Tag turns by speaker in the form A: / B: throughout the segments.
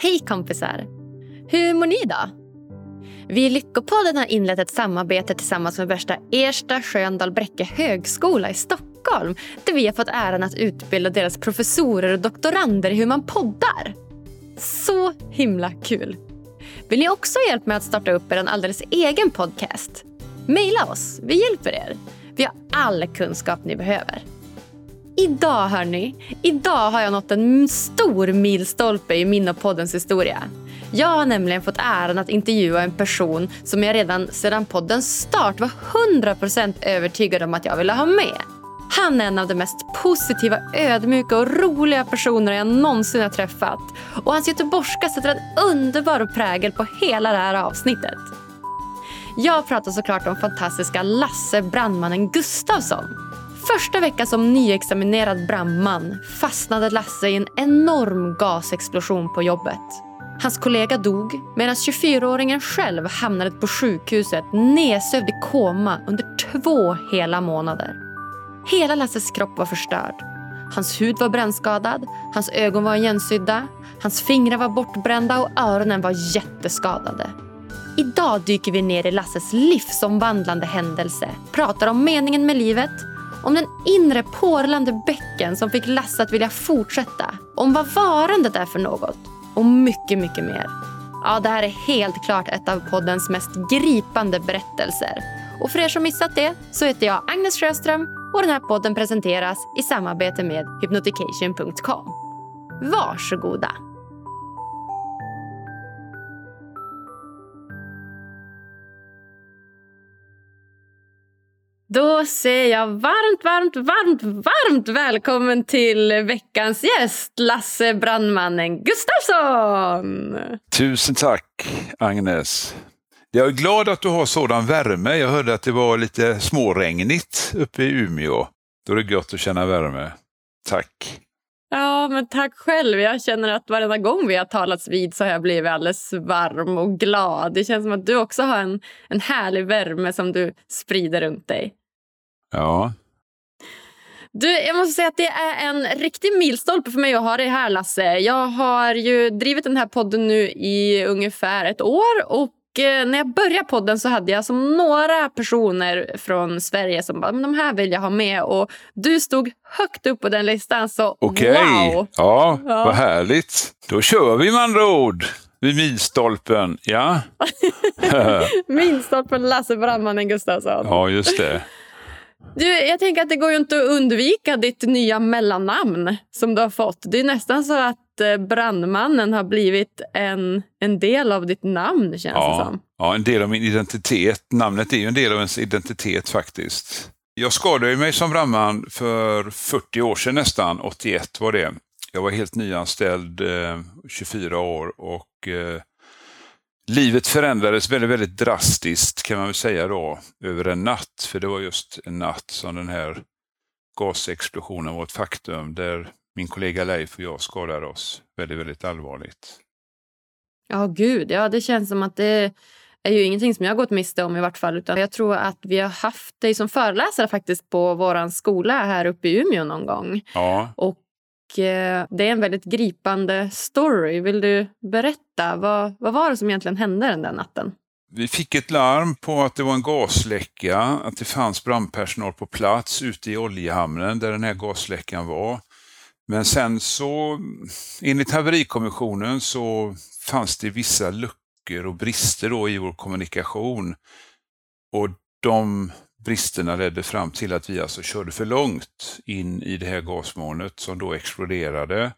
A: Hej kompisar! Hur mår ni då? Vi i Lyckopodden har inlett ett samarbete tillsammans med värsta Ersta Sköndal Bräcke högskola i Stockholm där vi har fått äran att utbilda deras professorer och doktorander i hur man poddar. Så himla kul! Vill ni också ha hjälp med att starta upp er alldeles egen podcast? Maila oss, vi hjälper er. Vi har all kunskap ni behöver. Idag hörni, idag har jag nått en stor milstolpe i min och poddens historia. Jag har nämligen fått äran att intervjua en person som jag redan sedan poddens start var 100% övertygad om att jag ville ha med. Han är en av de mest positiva, ödmjuka och roliga personer jag någonsin har träffat. Och hans göteborgska sätter en underbar prägel på hela det här avsnittet. Jag pratar såklart om fantastiska Lasse brandmannen Gustafsson. Första veckan som nyexaminerad brandman fastnade Lasse i en enorm gasexplosion på jobbet. Hans kollega dog medan 24-åringen själv hamnade på sjukhuset nedsövd i koma under två hela månader. Hela Lasses kropp var förstörd. Hans hud var brännskadad, hans ögon var igensydda, hans fingrar var bortbrända och öronen var jätteskadade. Idag dyker vi ner i Lasses livsomvandlande händelse, pratar om meningen med livet, om den inre porlande bäcken som fick Lasse att vilja fortsätta, om vad varandet är för något och mycket, mycket mer. Ja, det här är helt klart ett av poddens mest gripande berättelser. Och för er som missat det så heter jag Agnes Sjöström och den här podden presenteras i samarbete med hypnotication.com. Varsågoda! Då säger jag varmt, varmt, varmt, varmt välkommen till veckans gäst, Lasse Brandmannen Gustafsson!
B: Tusen tack, Agnes. Jag är glad att du har sådan värme. Jag hörde att det var lite småregnigt uppe i Umeå. Då är det gött att känna värme. Tack.
A: Ja, men tack själv. Jag känner att varenda gång vi har talats vid så har jag blivit alldeles varm och glad. Det känns som att du också har en, en härlig värme som du sprider runt dig.
B: Ja.
A: Du, jag måste säga att det är en riktig milstolpe för mig att ha dig här, Lasse. Jag har ju drivit den här podden nu i ungefär ett år och eh, när jag började podden så hade jag som några personer från Sverige som bara, men de här vill jag ha med. Och du stod högt upp på den listan, så
B: Okej,
A: wow!
B: ja,
A: Ja.
B: vad härligt. Då kör vi med andra ord. Vid milstolpen, ja.
A: Milstolpen Lasse Brandmannen Gustafsson.
B: ja, just det.
A: Du, jag tänker att det går ju inte att undvika ditt nya mellannamn som du har fått. Det är nästan så att eh, brandmannen har blivit en, en del av ditt namn känns det
B: Ja,
A: som.
B: ja, en del av min identitet. Namnet är ju en del av ens identitet faktiskt. Jag skadade mig som brandman för 40 år sedan nästan, 81 var det. Jag var helt nyanställd, eh, 24 år och eh, livet förändrades väldigt, väldigt drastiskt kan man väl säga då, över en natt. För det var just en natt som den här gasexplosionen var ett faktum där min kollega Leif och jag skadade oss väldigt, väldigt allvarligt.
A: Ja, gud. Ja, det känns som att det är ju ingenting som jag har gått miste om i vart fall. Utan jag tror att vi har haft dig som föreläsare faktiskt på vår skola här uppe i Umeå någon gång.
B: Ja,
A: Och Eh, det är en väldigt gripande story. Vill du berätta? Vad, vad var det som egentligen hände den där natten?
B: Vi fick ett larm på att det var en gasläcka, att det fanns brandpersonal på plats ute i oljehamnen där den här gasläckan var. Men sen så, enligt haverikommissionen så fanns det vissa luckor och brister då i vår kommunikation. Och de bristerna ledde fram till att vi alltså körde för långt in i det här gasmolnet som då exploderade.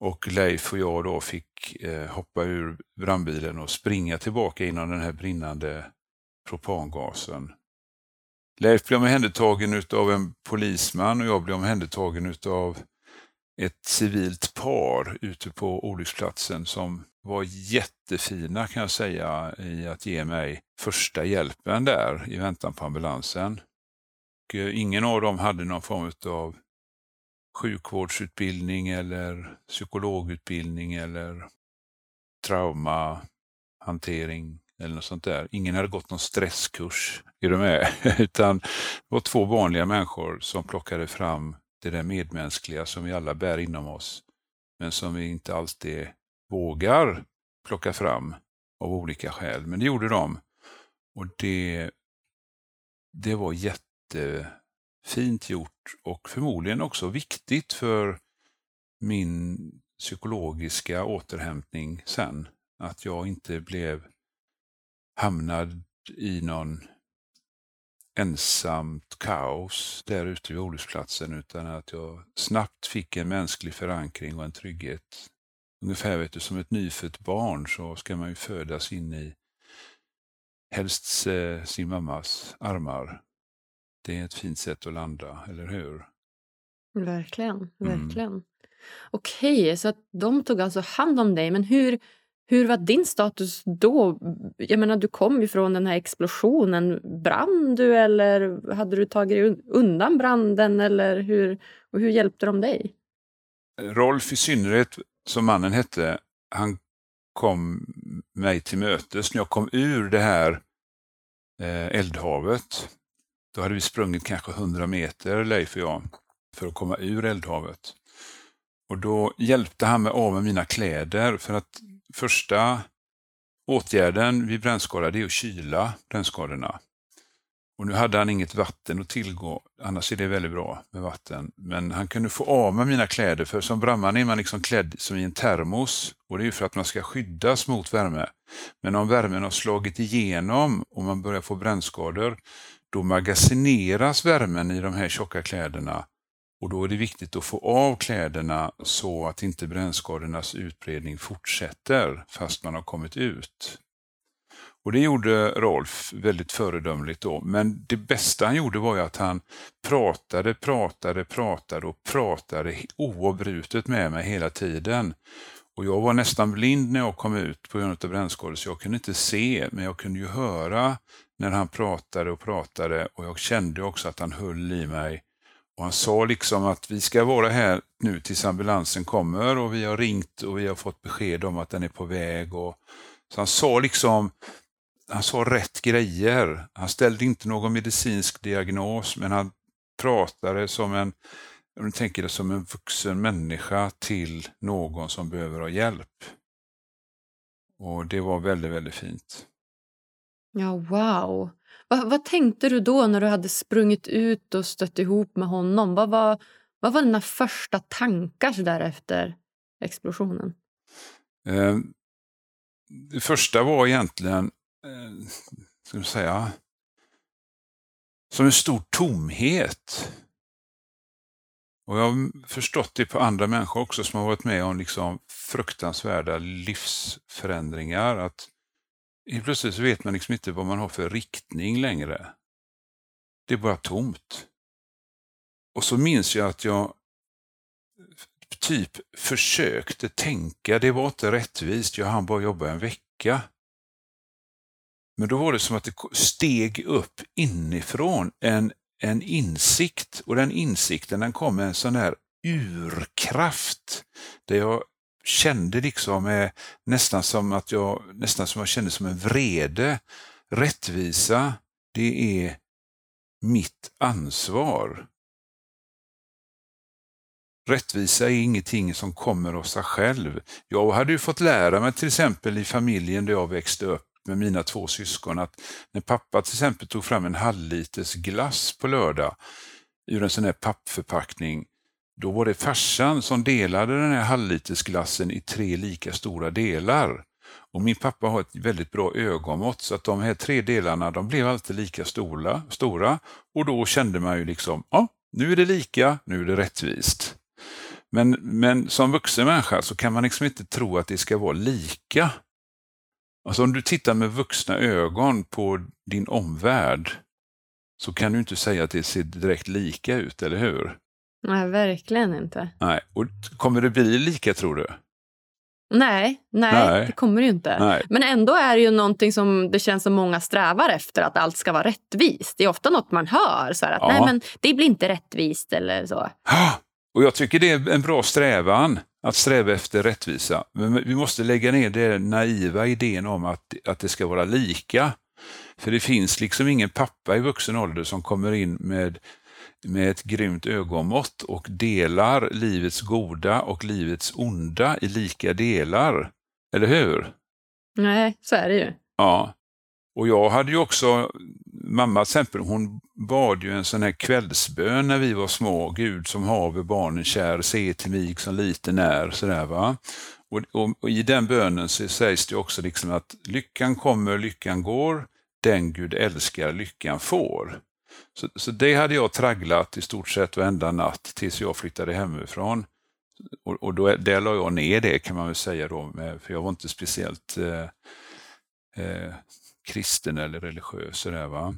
B: Och Leif och jag då fick eh, hoppa ur brandbilen och springa tillbaka inom den här brinnande propangasen. Leif blev omhändertagen av en polisman och jag blev omhändertagen av ett civilt par ute på olycksplatsen som var jättefina kan jag säga i att ge mig första hjälpen där i väntan på ambulansen. Och eh, ingen av dem hade någon form av sjukvårdsutbildning eller psykologutbildning eller traumahantering eller något sånt där. Ingen hade gått någon stresskurs, är du med? Utan det var två vanliga människor som plockade fram det där medmänskliga som vi alla bär inom oss, men som vi inte alltid vågar plocka fram av olika skäl. Men det gjorde de. Och det, det var jättefint gjort och förmodligen också viktigt för min psykologiska återhämtning sen. Att jag inte blev hamnad i någon ensamt kaos där ute vid olycksplatsen utan att jag snabbt fick en mänsklig förankring och en trygghet. Ungefär vet du, som ett nyfött barn så ska man ju födas in i helst eh, sin mammas armar. Det är ett fint sätt att landa, eller hur?
A: Verkligen, verkligen. Mm. Okej, så att de tog alltså hand om dig. Men hur, hur var din status då? Jag menar, du kom ju från den här explosionen. Brann du eller hade du tagit undan branden? Eller hur, och hur hjälpte de dig?
B: Rolf i synnerhet, som mannen hette, han kom mig till mötes när jag kom ur det här eh, eldhavet. Då hade vi sprungit kanske 100 meter, Leif och jag, för att komma ur eldhavet. Och då hjälpte han mig av med mina kläder för att första åtgärden vid brännskada är att kyla brännskadorna. Och nu hade han inget vatten att tillgå, annars är det väldigt bra med vatten. Men han kunde få av mig mina kläder, för som brandman är man liksom klädd som i en termos. Och det är ju för att man ska skyddas mot värme. Men om värmen har slagit igenom och man börjar få brännskador, då magasineras värmen i de här tjocka kläderna och då är det viktigt att få av kläderna så att inte brännskadornas utbredning fortsätter fast man har kommit ut. Och Det gjorde Rolf väldigt föredömligt då, men det bästa han gjorde var ju att han pratade, pratade, pratade och pratade oavbrutet med mig hela tiden. Och Jag var nästan blind när jag kom ut på grund av brännskador så jag kunde inte se, men jag kunde ju höra när han pratade och pratade och jag kände också att han höll i mig och han sa liksom att vi ska vara här nu tills ambulansen kommer och vi har ringt och vi har fått besked om att den är på väg. Och, så han sa liksom, han sa rätt grejer. Han ställde inte någon medicinsk diagnos men han pratade som en, om du tänker det som en vuxen människa till någon som behöver ha hjälp. Och det var väldigt, väldigt fint.
A: Ja, wow. Vad, vad, tänkte du då när du hade sprungit ut och stött ihop med honom? Vad var, vad var dina första tankar där efter explosionen?
B: Eh, det första var egentligen, eh, ska jag säga, som en stor tomhet. Och Jag har förstått det på andra människor också som har varit med om liksom fruktansvärda livsförändringar. Att Helt plötsligt så vet man liksom inte vad man har för riktning längre. Det är bara tomt. Och så minns jag att jag typ försökte tänka, det var inte rättvist, jag hann bara jobba en vecka. Men då var det som att det steg upp inifrån en, en insikt och den insikten den kom med en sån här urkraft där jag kände liksom eh, nästan som att jag nästan som jag kände som en vrede. Rättvisa, det är mitt ansvar. Rättvisa är ingenting som kommer av sig själv. Jag hade ju fått lära mig till exempel i familjen där jag växte upp med mina två syskon att när pappa till exempel tog fram en halvliters glass på lördag ur en sån här pappförpackning då var det farsan som delade den här halvlitersglassen i tre lika stora delar. Och Min pappa har ett väldigt bra ögonmått så att de här tre delarna de blev alltid lika stora, stora och då kände man ju liksom, ja, nu är det lika, nu är det rättvist. Men, men som vuxen människa så kan man liksom inte tro att det ska vara lika. Alltså om du tittar med vuxna ögon på din omvärld så kan du inte säga att det ser direkt lika ut, eller hur?
A: Nej, verkligen inte.
B: Nej. Och kommer det bli lika tror du?
A: Nej, nej, nej, det kommer det ju inte. Nej. Men ändå är det ju någonting som det känns som många strävar efter, att allt ska vara rättvist. Det är ofta något man hör, så att ja. nej men det blir inte rättvist eller så.
B: Och jag tycker det är en bra strävan, att sträva efter rättvisa. Men vi måste lägga ner den naiva idén om att, att det ska vara lika. För det finns liksom ingen pappa i vuxen ålder som kommer in med med ett grymt ögonmått och delar livets goda och livets onda i lika delar. Eller hur?
A: Nej, så är det ju.
B: Ja. Och jag hade ju också, mamma till exempel, hon bad ju en sån här kvällsbön när vi var små. Gud som haver barnen kär, se till mig som liten är. Sådär, va? Och, och, och, I den bönen så sägs det också liksom att lyckan kommer, lyckan går, den Gud älskar, lyckan får. Så, så det hade jag tragglat i stort sett varenda natt tills jag flyttade hemifrån. Och, och då, där la jag ner det kan man väl säga då, med, för jag var inte speciellt eh, eh, kristen eller religiös. Sådär, va?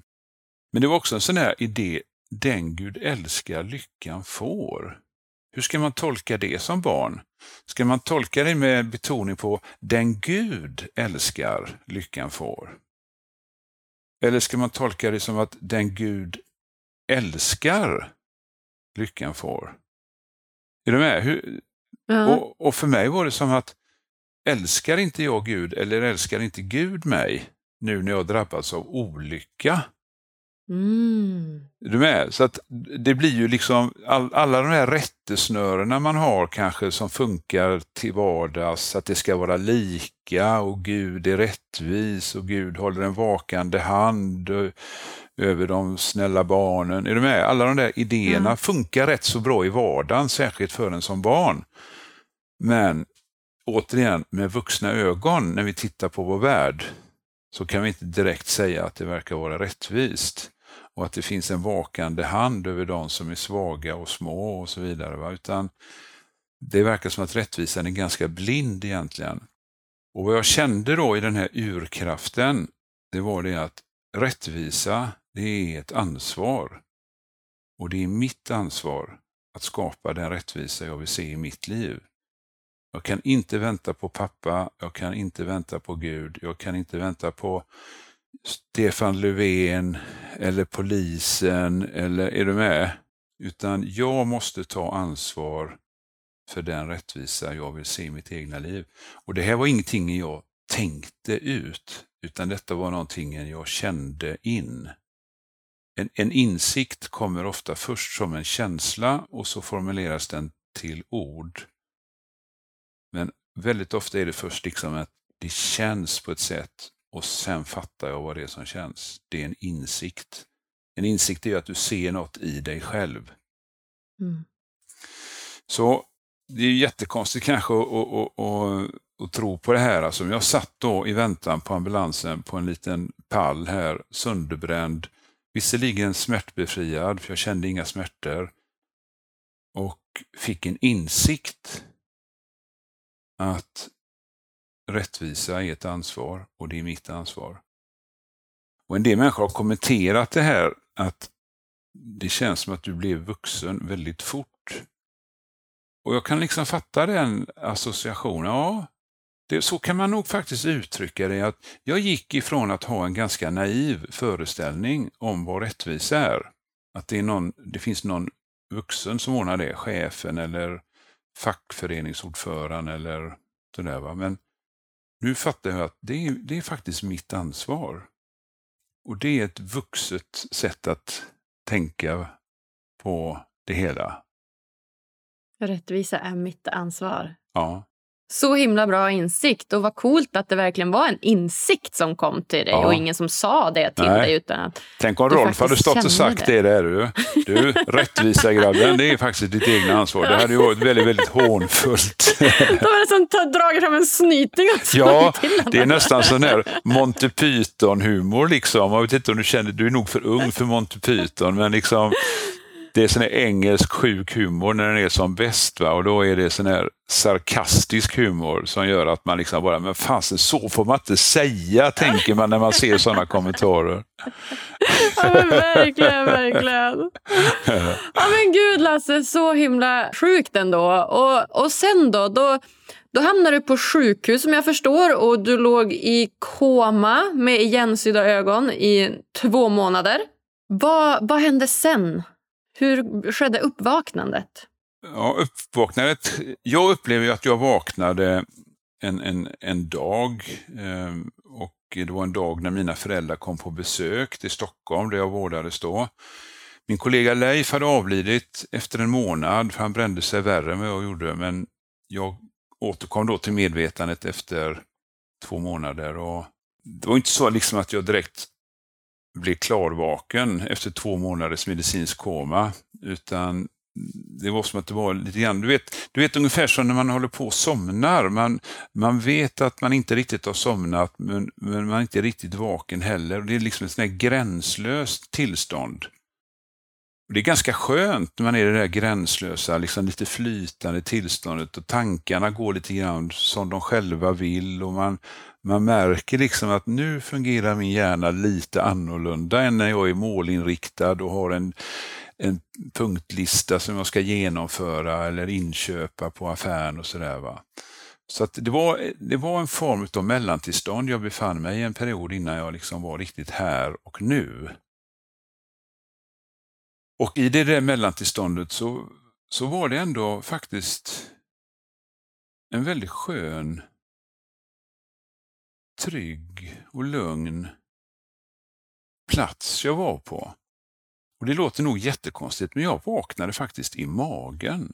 B: Men det var också en sån här idé, den Gud älskar, lyckan får. Hur ska man tolka det som barn? Ska man tolka det med betoning på den Gud älskar, lyckan får? Eller ska man tolka det som att den Gud älskar, lyckan får? Är du med? Hur, ja. och, och, för mig var det som att älskar inte jag Gud eller älskar inte Gud mig nu när jag drabbats av olycka? Mm. Är du med? Så att det blir ju liksom all, alla de här rättesnörena man har kanske som funkar till vardags, att det ska vara lika och Gud är rättvis och Gud håller en vakande hand över de snälla barnen. Är du med? Alla de där idéerna mm. funkar rätt så bra i vardagen, särskilt för en som barn. Men återigen, med vuxna ögon, när vi tittar på vår värld, så kan vi inte direkt säga att det verkar vara rättvist och att det finns en vakande hand över de som är svaga och små och så vidare. Va? Utan det verkar som att rättvisan är ganska blind egentligen. Och vad jag kände då i den här urkraften, det var det att rättvisa, det är ett ansvar. Och det är mitt ansvar att skapa den rättvisa jag vill se i mitt liv. Jag kan inte vänta på pappa, jag kan inte vänta på Gud, jag kan inte vänta på Stefan Löfven eller polisen, eller är du med? Utan jag måste ta ansvar för den rättvisa jag vill se i mitt egna liv. Och det här var ingenting jag tänkte ut, utan detta var någonting jag kände in. En, en insikt kommer ofta först som en känsla och så formuleras den till ord. Men väldigt ofta är det först liksom att det känns på ett sätt och sen fattar jag vad det är som känns. Det är en insikt. En insikt är att du ser något i dig själv. Mm. Så det är jättekonstigt kanske att, att, att, att, tro på det här. Alltså, jag satt då i väntan på ambulansen på en liten pall här, sönderbränd, visserligen smärtbefriad, för jag kände inga smärtor, och fick en insikt att rättvisa är ett ansvar och det är mitt ansvar. Och En del människor har kommenterat det här att det känns som att du blev vuxen väldigt fort. Och jag kan liksom fatta den associationen. Ja, det, så kan man nog faktiskt uttrycka det. att Jag gick ifrån att ha en ganska naiv föreställning om vad rättvisa är. Att det, är någon, det finns någon vuxen som ordnar det, chefen eller fackföreningsordföranden eller sådär. Va? Men nu fattar jag att det är, det är faktiskt mitt ansvar. Och det är ett vuxet sätt att tänka på det hela.
A: Rättvisa är mitt ansvar.
B: Ja.
A: Så himla bra insikt och vad coolt att det verkligen var en insikt som kom till dig ja. och ingen som sa det till Nej. dig. Utan att
B: Tänk om Rolf hade stått och sagt det, det där du. Du, rättvisa grabben, det är faktiskt ditt egna ansvar. Det hade ju varit väldigt, väldigt hånfullt.
A: De hade som dragit fram en snyting och
B: Ja, det är nästan sån här Monty Python-humor liksom. Jag vet inte om du känner, du är nog för ung för Monty Python, men liksom det är sån här engelsk sjuk humor när den är som bäst. Va? Och då är det sån här sarkastisk humor som gör att man liksom bara, men fasen så får man inte säga, tänker man när man ser sådana kommentarer.
A: Ja men verkligen, verkligen. Ja men gud Lasse, så himla sjukt ändå. Och, och sen då, då, då hamnade du på sjukhus som jag förstår och du låg i koma med igensydda ögon i två månader. Vad, vad hände sen? Hur skedde uppvaknandet?
B: Ja, uppvaknandet. Jag upplever att jag vaknade en, en, en dag eh, och det var en dag när mina föräldrar kom på besök till Stockholm där jag vårdades då. Min kollega Leif hade avlidit efter en månad, för han brände sig värre än vad jag gjorde, men jag återkom då till medvetandet efter två månader. Och det var inte så liksom att jag direkt blev klarvaken efter två månaders medicinsk koma, utan det var som att det var lite grann, du vet, du vet ungefär som när man håller på och somnar. Man, man vet att man inte riktigt har somnat, men, men man är inte riktigt vaken heller. Det är liksom ett sånt här gränslöst tillstånd. Det är ganska skönt när man är i det där gränslösa, liksom lite flytande tillståndet och tankarna går lite grann som de själva vill och man, man märker liksom att nu fungerar min hjärna lite annorlunda än när jag är målinriktad och har en, en punktlista som jag ska genomföra eller inköpa på affären och sådär. Så att det, var, det var en form av mellantillstånd jag befann mig i en period innan jag liksom var riktigt här och nu. Och i det där mellantillståndet så, så var det ändå faktiskt en väldigt skön, trygg och lugn plats jag var på. Och Det låter nog jättekonstigt, men jag vaknade faktiskt i magen.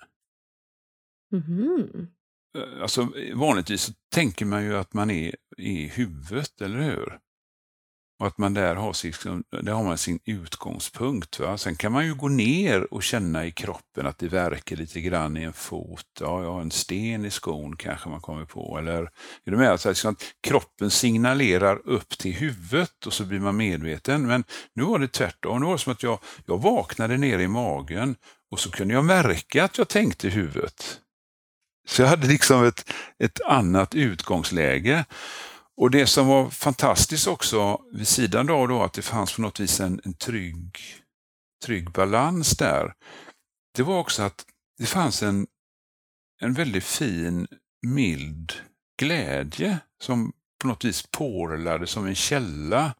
A: Mm.
B: Alltså, vanligtvis så tänker man ju att man är i huvudet, eller hur? Och att man där har, sin, liksom, där har man sin utgångspunkt. Va? Sen kan man ju gå ner och känna i kroppen att det verkar lite grann i en fot. Ja, jag har en sten i skon kanske man kommer på. Eller, är du med? Alltså, liksom kroppen signalerar upp till huvudet och så blir man medveten. Men nu var det tvärtom. Nu var det som att jag, jag vaknade ner i magen och så kunde jag märka att jag tänkte i huvudet. Så jag hade liksom ett, ett annat utgångsläge. Och det som var fantastiskt också, vid sidan av då att det fanns på något vis en, en trygg, trygg balans där, det var också att det fanns en, en väldigt fin, mild glädje som på något vis porlade som en källa.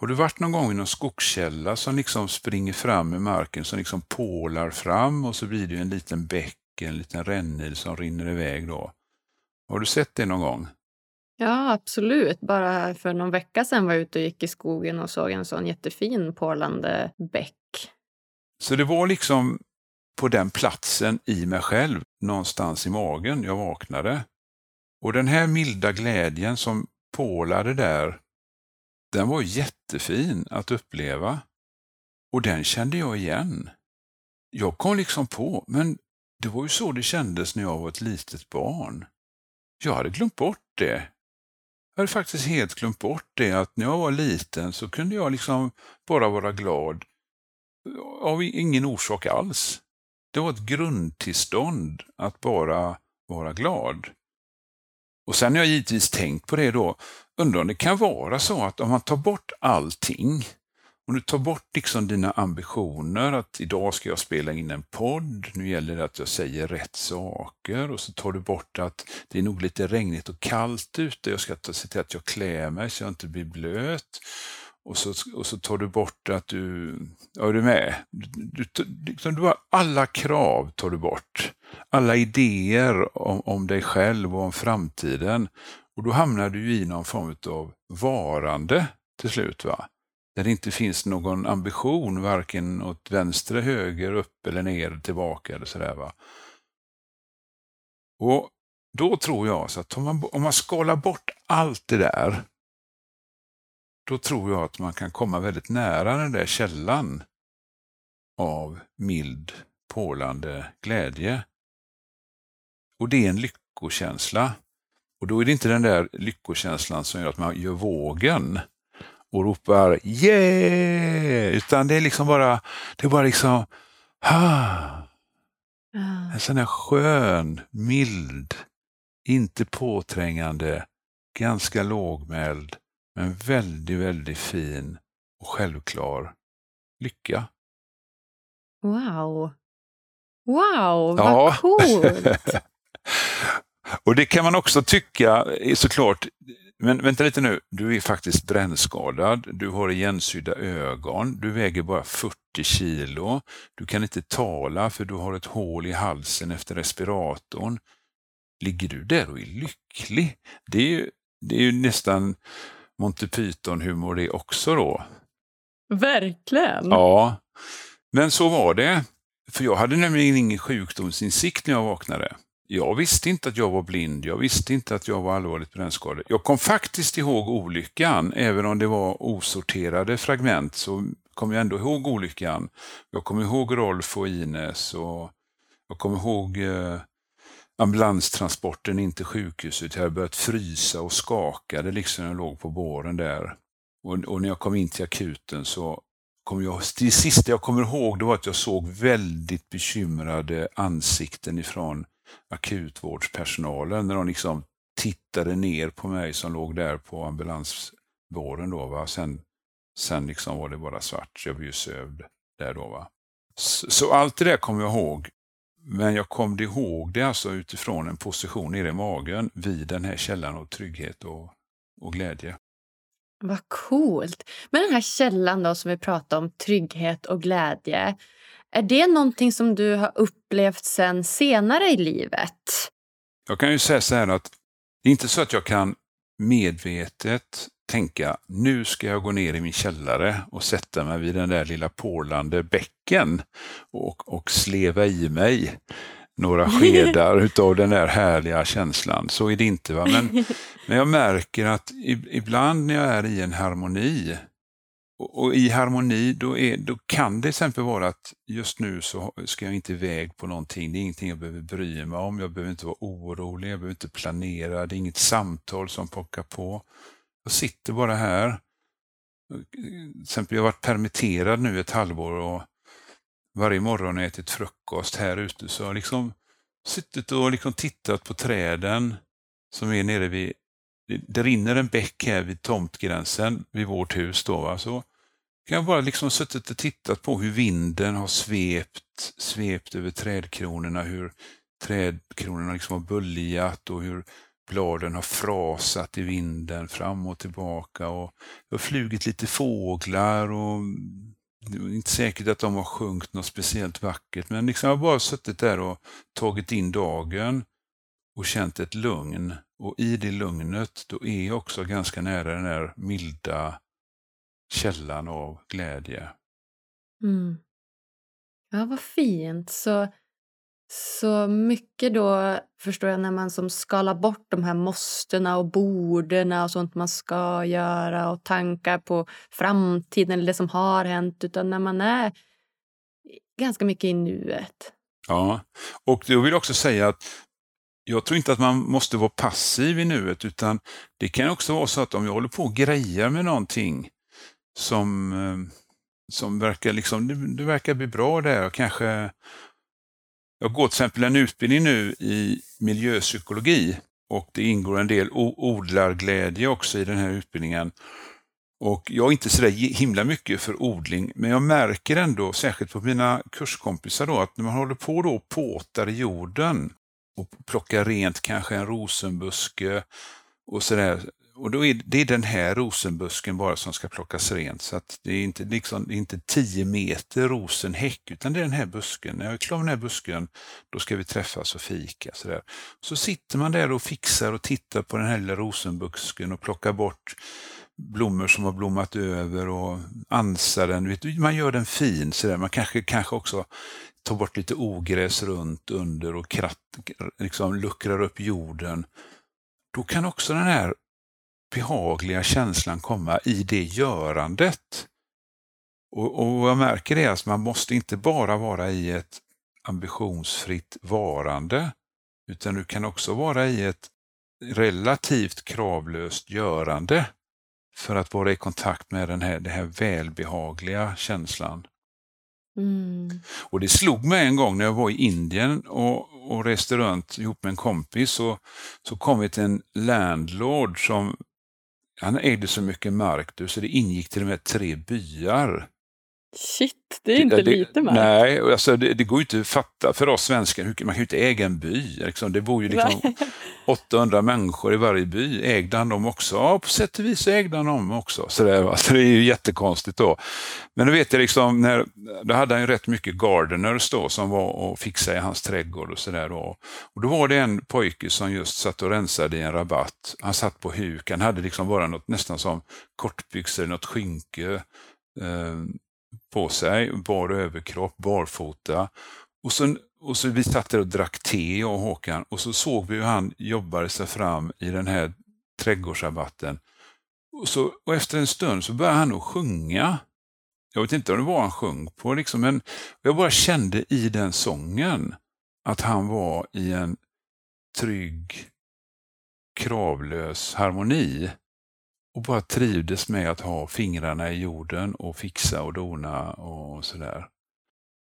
B: Har du varit någon gång i någon skogskälla som liksom springer fram i marken, som liksom pålar fram och så blir det en liten bäck, en liten rännil som rinner iväg då? Har du sett det någon gång?
A: Ja, absolut. Bara för någon vecka sedan var jag ute och gick i skogen och såg en sån jättefin porlande bäck.
B: Så det var liksom på den platsen i mig själv, någonstans i magen, jag vaknade. Och den här milda glädjen som pålade där, den var jättefin att uppleva. Och den kände jag igen. Jag kom liksom på, men det var ju så det kändes när jag var ett litet barn. Jag hade glömt bort det. Jag hade faktiskt helt glömt bort det att när jag var liten så kunde jag liksom bara vara glad av ingen orsak alls. Det var ett grundtillstånd att bara vara glad. Och sen har jag givetvis tänkt på det då, undrar om det kan vara så att om man tar bort allting om du tar bort liksom dina ambitioner att idag ska jag spela in en podd, nu gäller det att jag säger rätt saker och så tar du bort att det är nog lite regnigt och kallt ute, jag ska se till att jag klär mig så jag inte blir blöt. Och så, och så tar du bort att du, ja är du med? Du, du, liksom du har alla krav tar du bort. Alla idéer om, om dig själv och om framtiden. Och då hamnar du i någon form av varande till slut. va? Där det inte finns någon ambition varken åt vänster, höger, upp eller ner, tillbaka eller sådär. Va? Och då tror jag så att om man, om man skalar bort allt det där, då tror jag att man kan komma väldigt nära den där källan av mild, pålande glädje. Och det är en lyckokänsla. Och då är det inte den där lyckokänslan som gör att man gör vågen, och ropar yeah! Utan det är liksom bara, det är bara liksom, ha. En sån här skön, mild, inte påträngande, ganska lågmäld, men väldigt, väldigt fin och självklar lycka.
A: Wow! Wow, vad ja. coolt!
B: och det kan man också tycka, såklart, men vänta lite nu, du är faktiskt brännskadad, du har igensydda ögon, du väger bara 40 kilo, du kan inte tala för du har ett hål i halsen efter respiratorn. Ligger du där och är lycklig? Det är ju, det är ju nästan Monty Python-humor det också då.
A: Verkligen!
B: Ja, men så var det. För jag hade nämligen ingen sjukdomsinsikt när jag vaknade jag visste inte att jag var blind, jag visste inte att jag var allvarligt brännskadad. Jag kom faktiskt ihåg olyckan, även om det var osorterade fragment så kom jag ändå ihåg olyckan. Jag kom ihåg Rolf och Ines och jag kommer ihåg eh, ambulanstransporten in till sjukhuset. Jag hade börjat frysa och skakade liksom när jag låg på båren där. Och, och, när jag kom in till akuten så kom jag, det sista jag kommer ihåg det var att jag såg väldigt bekymrade ansikten ifrån akutvårdspersonalen när de liksom tittade ner på mig som låg där på ambulansbåren. Då, va? Sen, sen liksom var det bara svart, jag blev ju sövd där då. Va? Så, så allt det där kommer jag ihåg. Men jag kom ihåg det alltså utifrån en position nere i magen vid den här källan av trygghet och, och glädje.
A: Vad coolt! Men den här källan då som vi pratade om, trygghet och glädje. Är det någonting som du har upplevt sen senare i livet?
B: Jag kan ju säga så här att det är inte så att jag kan medvetet tänka nu ska jag gå ner i min källare och sätta mig vid den där lilla porlande bäcken och, och sleva i mig några skedar utav den där härliga känslan. Så är det inte. Va? Men, men jag märker att ibland när jag är i en harmoni och, och i harmoni då, är, då kan det till exempel vara att just nu så ska jag inte iväg på någonting. Det är ingenting jag behöver bry mig om. Jag behöver inte vara orolig. Jag behöver inte planera. Det är inget samtal som pockar på. Jag sitter bara här. Till exempel, jag har varit permitterad nu ett halvår och varje morgon ätit frukost här ute så har jag liksom suttit och liksom tittat på träden som är nere vid det rinner en bäck här vid tomtgränsen vid vårt hus. Då, va? Så kan jag bara liksom suttit och tittat på hur vinden har svept, svept över trädkronorna, hur trädkronorna liksom har böljat och hur bladen har frasat i vinden fram och tillbaka. Och det har flugit lite fåglar och det är inte säkert att de har sjungit något speciellt vackert, men liksom jag har bara suttit där och tagit in dagen och känt ett lugn. Och i det lugnet, då är jag också ganska nära den där milda källan av glädje.
A: Mm. Ja, vad fint. Så, så mycket då förstår jag när man som skalar bort de här måstena och borden och sånt man ska göra och tankar på framtiden eller det som har hänt, utan när man är ganska mycket i nuet.
B: Ja, och jag vill också säga att jag tror inte att man måste vara passiv i nuet, utan det kan också vara så att om jag håller på och grejar med någonting som, eh, som verkar, liksom, det, det verkar bli bra där. Kanske, jag går till exempel en utbildning nu i miljöpsykologi och det ingår en del odlarglädje också i den här utbildningen. Och jag är inte så himla mycket för odling, men jag märker ändå, särskilt på mina kurskompisar, då, att när man håller på då och påtar i jorden och plockar rent kanske en rosenbuske och sådär, och då är det är den här rosenbusken bara som ska plockas rent. Så att det är inte liksom, det är inte 10 meter rosenhäck, utan det är den här busken. När jag är klar med den här busken, då ska vi träffas och fika. Så, där. så sitter man där och fixar och tittar på den här lilla rosenbusken och plockar bort blommor som har blommat över och ansar den. Man gör den fin. Så där. Man kanske, kanske också tar bort lite ogräs runt under och kratt, liksom luckrar upp jorden. Då kan också den här behagliga känslan komma i det görandet. Och, och jag märker det att man måste inte bara vara i ett ambitionsfritt varande, utan du kan också vara i ett relativt kravlöst görande för att vara i kontakt med den här, den här välbehagliga känslan. Mm. Och Det slog mig en gång när jag var i Indien och, och reste runt ihop med en kompis. Så, så kom vi till en landlord som han ägde så mycket mark så det ingick till och med tre byar.
A: Shit, det är inte det, lite mark.
B: Nej, alltså det, det går ju inte att fatta för oss svenskar. Man kan ju inte äga en by. Liksom. Det bor ju liksom 800 människor i varje by. Ägde han dem också? Ja, på sätt och vis ägde han dem också. Så det, alltså, det är ju jättekonstigt då. Men då vet jag liksom, när, då hade han ju rätt mycket gardeners då som var och fixade i hans trädgård och sådär. Då. Och då var det en pojke som just satt och rensade i en rabatt. Han satt på huk, han hade liksom bara något nästan som kortbyxor, något skynke. På sig, bar överkropp, barfota. Och, så, och så vi satt där och drack te, jag och Håkan, och så såg vi hur han jobbade sig fram i den här trädgårdsrabatten. Och, så, och efter en stund så började han att sjunga. Jag vet inte om det var han sjöng på, liksom, men jag bara kände i den sången att han var i en trygg, kravlös harmoni och bara trivdes med att ha fingrarna i jorden och fixa och dona och sådär.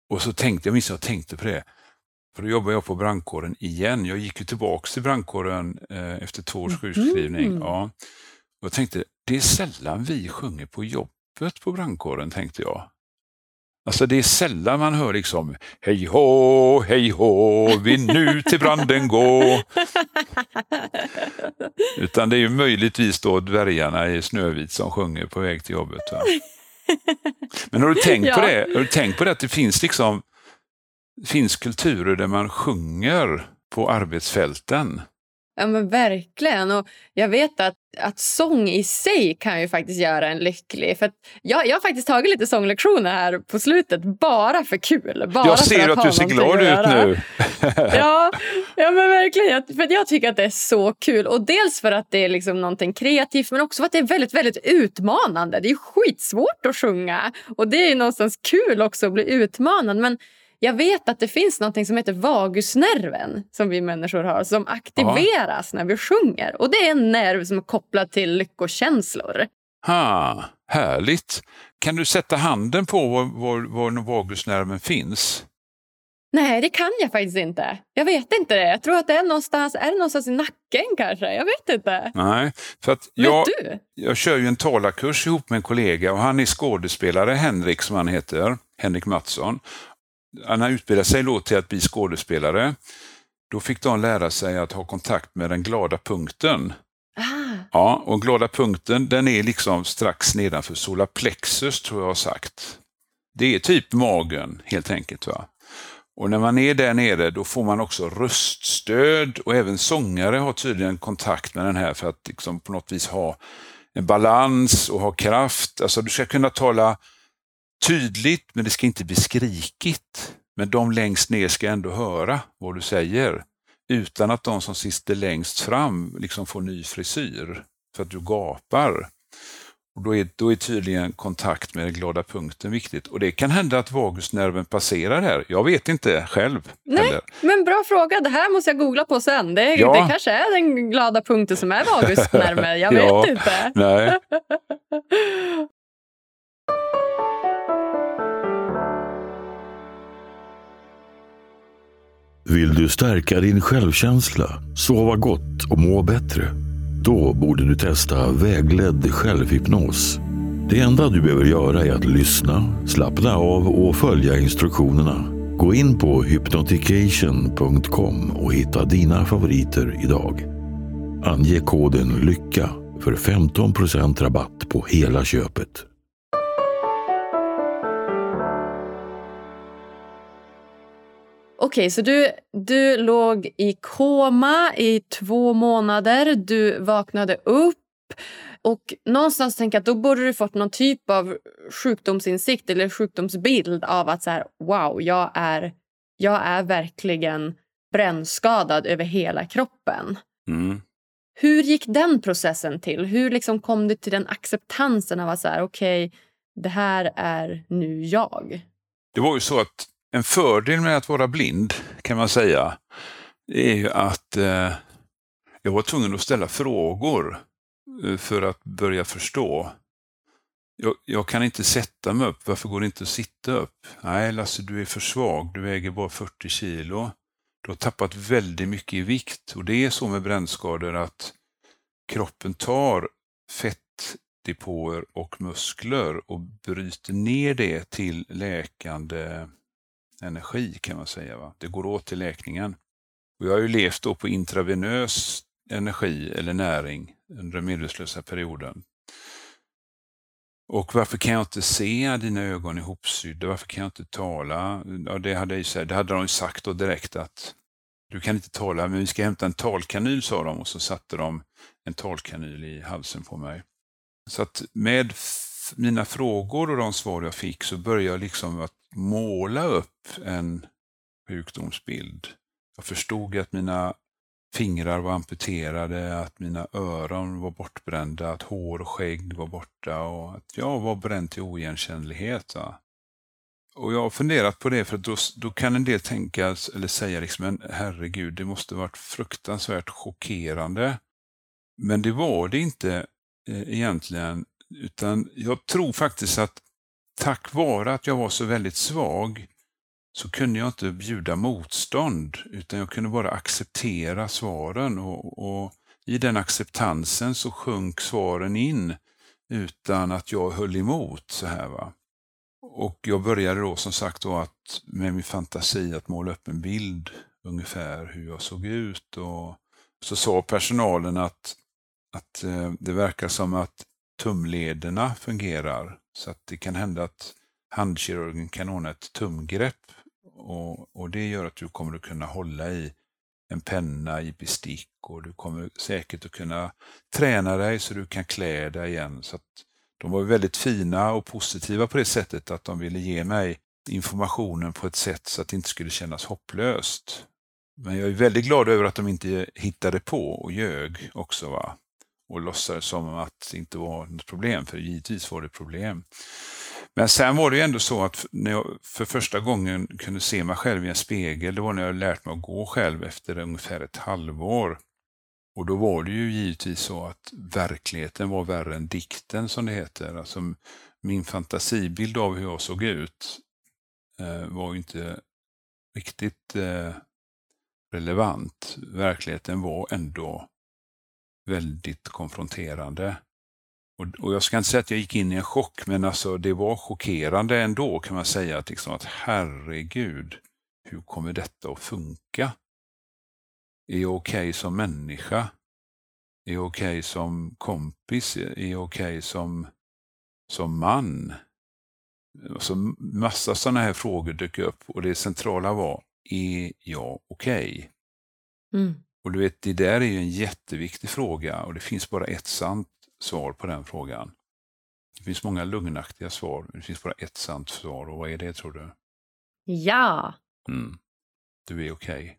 B: Och så tänkte jag, minns jag tänkte på det, för då jobbade jag på brandkåren igen. Jag gick ju tillbaks till brandkåren eh, efter två års sjukskrivning. Mm. Ja. Och jag tänkte, det är sällan vi sjunger på jobbet på brandkåren, tänkte jag. Alltså det är sällan man hör liksom hej hå, hej hå, vi nu till branden gå. Utan det är ju möjligtvis då dvärgarna i Snövit som sjunger på väg till jobbet. Va? Men har du tänkt ja. på det? Har du tänkt på det att det finns liksom finns kulturer där man sjunger på arbetsfälten?
A: Ja men verkligen. Och jag vet att, att sång i sig kan ju faktiskt göra en lycklig. För jag, jag har faktiskt tagit lite sånglektioner här på slutet bara för kul. Bara
B: jag ser att, att du ser glad ut nu.
A: ja, ja men verkligen. Jag, för jag tycker att det är så kul. Och dels för att det är liksom någonting kreativt men också för att det är väldigt, väldigt utmanande. Det är skitsvårt att sjunga. Och det är någonstans kul också att bli utmanad. Men jag vet att det finns något som heter vagusnerven som vi människor har som aktiveras ja. när vi sjunger. Och Det är en nerv som är kopplad till lyckokänslor.
B: Ha, härligt. Kan du sätta handen på var, var, var vagusnerven finns?
A: Nej, det kan jag faktiskt inte. Jag vet inte det. Jag tror att det är någonstans, är det någonstans i nacken kanske. Jag vet inte.
B: Nej, för att jag, vet du? jag kör ju en talarkurs ihop med en kollega och han är skådespelare, Henrik som han heter, Henrik Mattsson han har utbildat sig då till att bli skådespelare. Då fick de lära sig att ha kontakt med den glada punkten. Ah. Ja, och glada punkten den är liksom strax nedanför solarplexus tror jag har sagt. Det är typ magen helt enkelt. va. Och när man är där nere då får man också röststöd och även sångare har tydligen kontakt med den här för att liksom på något vis ha en balans och ha kraft. Alltså du ska kunna tala tydligt, men det ska inte bli skrikigt. Men de längst ner ska ändå höra vad du säger utan att de som sitter längst fram liksom får ny frisyr för att du gapar. Och då, är, då är tydligen kontakt med den glada punkten viktigt. Och det kan hända att vagusnerven passerar här. Jag vet inte själv.
A: Nej, heller. men bra fråga. Det här måste jag googla på sen. Det, ja. det kanske är den glada punkten som är vagusnerven. Jag vet ja, inte.
B: Nej.
C: Vill du stärka din självkänsla, sova gott och må bättre? Då borde du testa vägledd självhypnos. Det enda du behöver göra är att lyssna, slappna av och följa instruktionerna. Gå in på hypnotication.com och hitta dina favoriter idag. Ange koden LYCKA för 15% rabatt på hela köpet.
A: Okej, okay, så du, du låg i koma i två månader. Du vaknade upp. Och någonstans tänker att då borde du fått någon typ av sjukdomsinsikt eller sjukdomsbild av att så här, wow, jag är, jag är verkligen brännskadad över hela kroppen. Mm. Hur gick den processen till? Hur liksom kom du till den acceptansen av att så här, okej, okay, det här är nu jag?
B: Det var ju så att en fördel med att vara blind kan man säga, är ju att eh, jag var tvungen att ställa frågor eh, för att börja förstå. Jag, jag, kan inte sätta mig upp, varför går det inte att sitta upp? Nej Lasse, du är för svag, du väger bara 40 kilo. Du har tappat väldigt mycket i vikt och det är så med brännskador att kroppen tar fettdepåer och muskler och bryter ner det till läkande energi kan man säga. Va? Det går åt till läkningen. Och jag har ju levt då på intravenös energi eller näring under den medvetslösa perioden. Och varför kan jag inte se dina ögon ihopsydda? Varför kan jag inte tala? Ja, det, hade jag, det hade de sagt då direkt att du kan inte tala, men vi ska hämta en talkanyl, sa de och så satte de en talkanyl i halsen på mig. Så att med mina frågor och de svar jag fick så började jag liksom att måla upp en sjukdomsbild. Jag förstod att mina fingrar var amputerade, att mina öron var bortbrända, att hår och skägg var borta och att jag var bränd till oigenkännlighet. Va? Och jag har funderat på det för då, då kan en del tänka eller säga liksom, men herregud, det måste varit fruktansvärt chockerande. Men det var det inte eh, egentligen, utan jag tror faktiskt att tack vare att jag var så väldigt svag så kunde jag inte bjuda motstånd, utan jag kunde bara acceptera svaren och, och i den acceptansen så sjönk svaren in utan att jag höll emot. så här va. Och jag började då som sagt då att med min fantasi att måla upp en bild ungefär hur jag såg ut och så sa personalen att, att eh, det verkar som att tumlederna fungerar så att det kan hända att handkirurgen kan ordna ett tumgrepp och, och det gör att du kommer att kunna hålla i en penna i bestick och du kommer säkert att kunna träna dig så du kan klä dig igen. Så de var väldigt fina och positiva på det sättet att de ville ge mig informationen på ett sätt så att det inte skulle kännas hopplöst. Men jag är väldigt glad över att de inte hittade på och ljög också. Va? Och låtsades som att det inte var något problem, för givetvis var det problem. Men sen var det ju ändå så att när jag för första gången kunde se mig själv i en spegel, det var när jag lärt mig att gå själv efter ungefär ett halvår. Och då var det ju givetvis så att verkligheten var värre än dikten som det heter. Alltså min fantasibild av hur jag såg ut eh, var ju inte riktigt eh, relevant. Verkligheten var ändå väldigt konfronterande. Och, och, jag ska inte säga att jag gick in i en chock, men alltså det var chockerande ändå kan man säga. Att, liksom, att herregud, hur kommer detta att funka? Är jag okej okay som människa? Är jag okej okay som kompis? Är jag okej okay som, som man? Alltså, massa sådana här frågor dök upp och det centrala var, är jag okej? Mm. Och du vet, det där är ju en jätteviktig fråga och det finns bara ett sant svar på den frågan. Det finns många lugnaktiga svar, men det finns bara ett sant svar. Och vad är det tror du?
A: Ja.
B: Mm. Du är okej. Okay.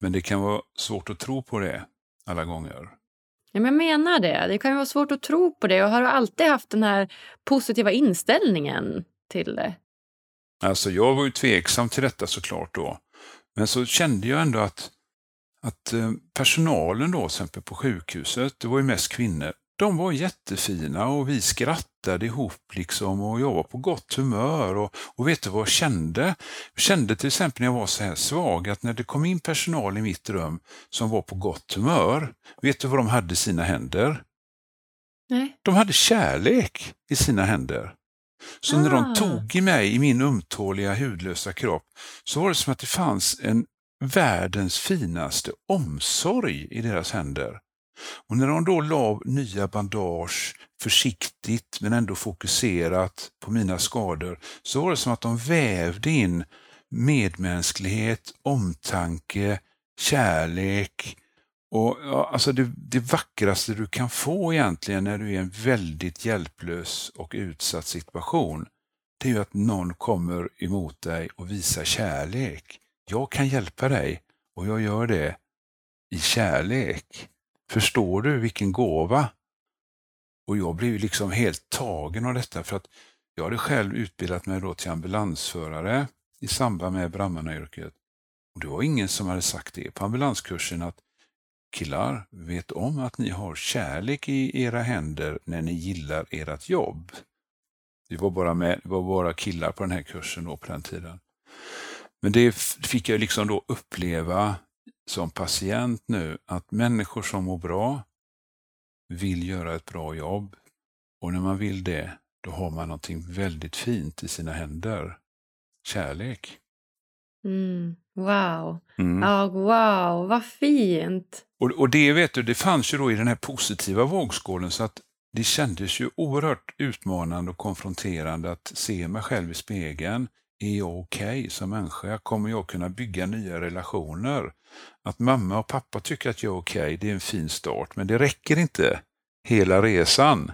B: Men det kan vara svårt att tro på det alla gånger.
A: Ja, men jag menar det. Det kan vara svårt att tro på det. Jag har alltid haft den här positiva inställningen till det.
B: Alltså, jag var ju tveksam till detta såklart då. Men så kände jag ändå att, att eh, personalen då, till exempel på sjukhuset, det var ju mest kvinnor, de var jättefina och vi skrattade ihop liksom och jag var på gott humör. Och, och vet du vad jag kände? Jag kände till exempel när jag var så här svag att när det kom in personal i mitt rum som var på gott humör, vet du vad de hade i sina händer?
A: Nej.
B: De hade kärlek i sina händer. Så ah. när de ah. tog i mig, i min ömtåliga hudlösa kropp, så var det som att det fanns en världens finaste omsorg i deras händer. Och när de då la nya bandage försiktigt men ändå fokuserat på mina skador så var det som att de vävde in medmänsklighet, omtanke, kärlek och ja, alltså det, det vackraste du kan få egentligen när du är i en väldigt hjälplös och utsatt situation det är ju att någon kommer emot dig och visar kärlek. Jag kan hjälpa dig och jag gör det i kärlek. Förstår du vilken gåva? Och jag blev liksom helt tagen av detta för att jag hade själv utbildat mig då till ambulansförare i samband med brandmannayrket. Och det var ingen som hade sagt det på ambulanskursen att killar, vet om att ni har kärlek i era händer när ni gillar ert jobb. Det var bara, med, det var bara killar på den här kursen då på den tiden. Men det fick jag liksom då uppleva som patient nu att människor som mår bra vill göra ett bra jobb. Och när man vill det, då har man någonting väldigt fint i sina händer. Kärlek.
A: Mm, wow. Mm. Ja, wow, vad fint.
B: Och, och det vet du, det fanns ju då i den här positiva vågskålen så att det kändes ju oerhört utmanande och konfronterande att se mig själv i spegeln är jag okej okay som människa? Kommer jag kunna bygga nya relationer? Att mamma och pappa tycker att jag är okej, okay, det är en fin start, men det räcker inte hela resan.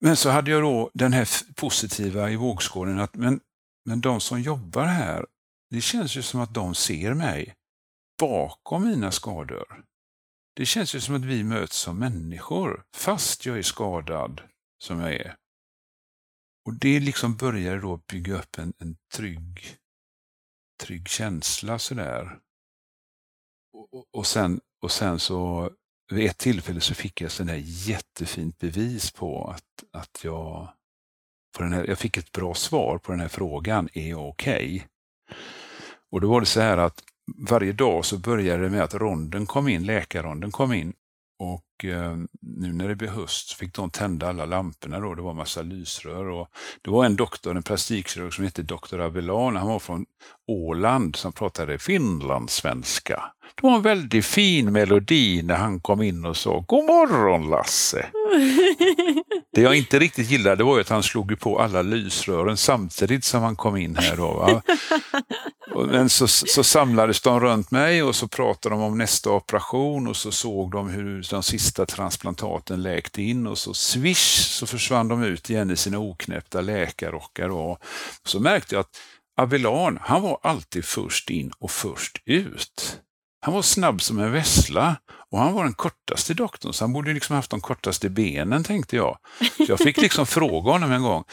B: Men så hade jag då den här positiva i vågskålen att men, men de som jobbar här, det känns ju som att de ser mig bakom mina skador. Det känns ju som att vi möts som människor, fast jag är skadad som jag är. Och det liksom började då bygga upp en, en trygg, trygg känsla sådär. Och, och, och, sen, och sen så vid ett tillfälle så fick jag sådär jättefint bevis på att, att jag, på den här, jag fick ett bra svar på den här frågan, är jag okej? Okay? Och då var det så här att varje dag så började det med att ronden kom in, läkarronden kom in. Och nu när det blev höst fick de tända alla lamporna då. Det var massa lysrör. Och det var en doktor, en plastikkirurg som hette doktor Abelan. Han var från Åland som pratade finlandssvenska. Det var en väldigt fin melodi när han kom in och sa God morgon Lasse! Det jag inte riktigt gillade var att han slog på alla lysrören samtidigt som han kom in här. Då, va? Men så, så samlades de runt mig och så pratade de om nästa operation och så såg de hur de sista transplantaten läkt in och så swish så försvann de ut igen i sina oknäppta läkarrockar. Och så märkte jag att Abelan, han var alltid först in och först ut. Han var snabb som en vessla och han var den kortaste doktorn, så han borde liksom haft de kortaste benen, tänkte jag. Så jag fick liksom fråga honom en gång,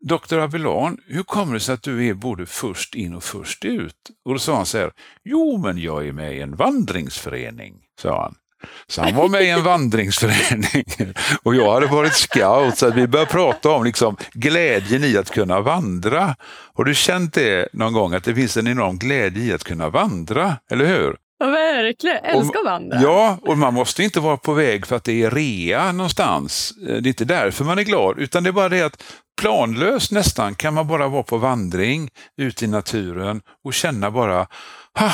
B: Doktor Abelan, hur kommer det sig att du är både först in och först ut? Och då sa han så här, jo men jag är med i en vandringsförening, sa han. Så han var med i en vandringsförening och jag hade varit scout så vi började prata om liksom glädjen i att kunna vandra. Har du känt det någon gång att det finns en enorm glädje i att kunna vandra, eller hur?
A: Ja, verkligen. Jag älskar att vandra.
B: Ja, och man måste inte vara på väg för att det är rea någonstans. Det är inte därför man är glad, utan det är bara det att planlöst nästan kan man bara vara på vandring ute i naturen och känna bara, ah,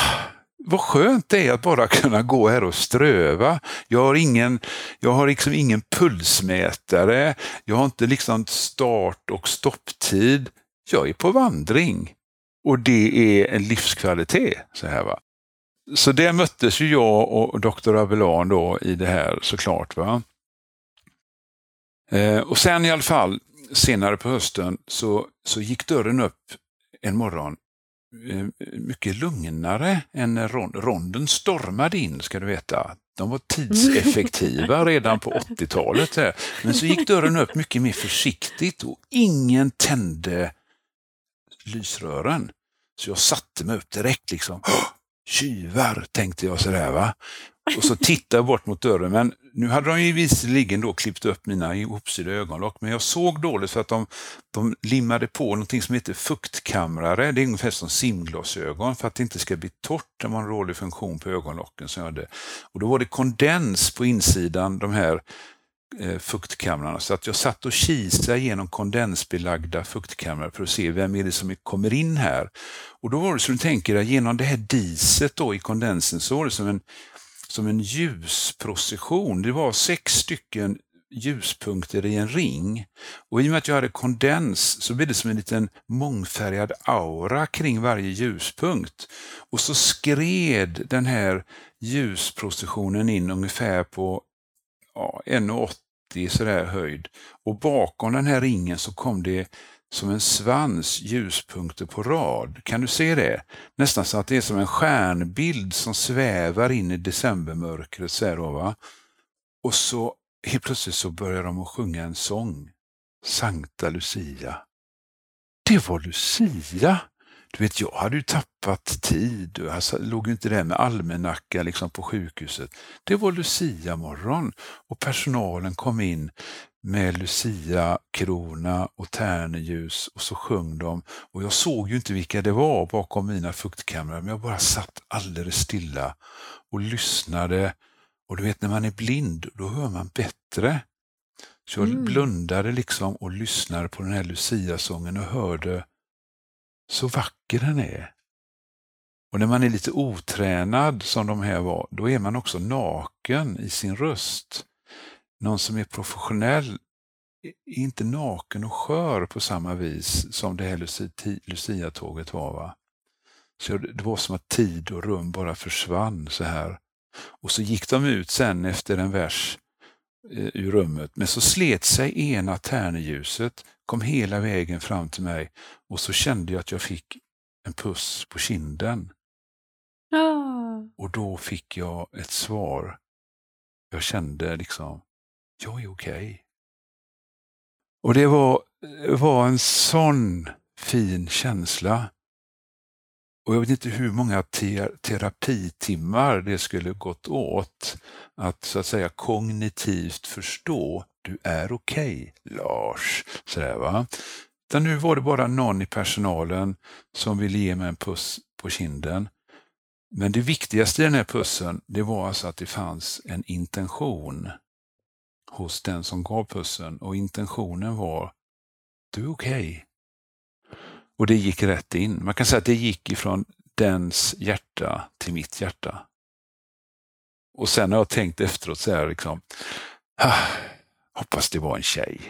B: vad skönt det är att bara kunna gå här och ströva. Jag har ingen, jag har liksom ingen pulsmätare, jag har inte liksom start och stopptid. Jag är på vandring. Och det är en livskvalitet. Så här va. Så där möttes ju jag och doktor Abelan då i det här såklart. Va? Eh, och sen i alla fall, senare på hösten, så, så gick dörren upp en morgon mycket lugnare än när ronden stormade in, ska du veta. De var tidseffektiva redan på 80-talet. Men så gick dörren upp mycket mer försiktigt och ingen tände lysrören. Så jag satte mig upp direkt liksom. Tjuvar, tänkte jag sådär va. Och så tittade jag bort mot dörren, men nu hade de ju visserligen då klippt upp mina ihopsydda ögonlock, men jag såg dåligt för att de, de limmade på någonting som heter fuktkamrare. Det är ungefär som simglasögon för att det inte ska bli torrt. Det var en rolig funktion på ögonlocken som jag hade. Och då var det kondens på insidan, de här Eh, fuktkamrarna. Så att jag satt och kisade genom kondensbelagda fuktkamrar för att se vem är det som kommer in här. Och då var det som du tänker dig, genom det här diset då i kondensen så var det som en som en ljusprocession. Det var sex stycken ljuspunkter i en ring. Och i och med att jag hade kondens så blev det som en liten mångfärgad aura kring varje ljuspunkt. Och så skred den här ljusprocessionen in ungefär på ja, 1,80 sådär höjd. Och bakom den här ringen så kom det som en svans ljuspunkter på rad. Kan du se det? Nästan så att det är som en stjärnbild som svävar in i decembermörkret. Så här då, va? Och så helt plötsligt så börjar de att sjunga en sång. Sankta Lucia. Det var Lucia! Du vet, jag hade ju tappat tid. Jag låg inte där med almanacka liksom på sjukhuset. Det var Lucia-morgon och personalen kom in med Lucia-krona och tärneljus och så sjöng de. Och jag såg ju inte vilka det var bakom mina fuktkamrar, men jag bara satt alldeles stilla och lyssnade. Och du vet när man är blind, då hör man bättre. Så jag mm. blundade liksom och lyssnade på den här Lucia-sången och hörde så vacker den är. Och när man är lite otränad som de här var, då är man också naken i sin röst någon som är professionell är inte naken och skör på samma vis som det här Lucia-tåget var. Va? Så det var som att tid och rum bara försvann så här. Och så gick de ut sen efter en vers eh, ur rummet, men så slet sig ena tärneljuset, kom hela vägen fram till mig och så kände jag att jag fick en puss på kinden.
A: Ah.
B: Och då fick jag ett svar. Jag kände liksom, jag är okej. Okay. Och det var, var en sån fin känsla. Och jag vet inte hur många te terapitimmar det skulle gått åt att så att säga kognitivt förstå, du är okej okay, Lars. Sådär, va? Utan nu var det bara någon i personalen som ville ge mig en puss på kinden. Men det viktigaste i den här pussen, det var alltså att det fanns en intention hos den som gav pussen och intentionen var, du är okej. Okay. Och det gick rätt in. Man kan säga att det gick ifrån dens hjärta till mitt hjärta. Och sen har jag tänkt efteråt så här liksom, ah, hoppas det var en tjej.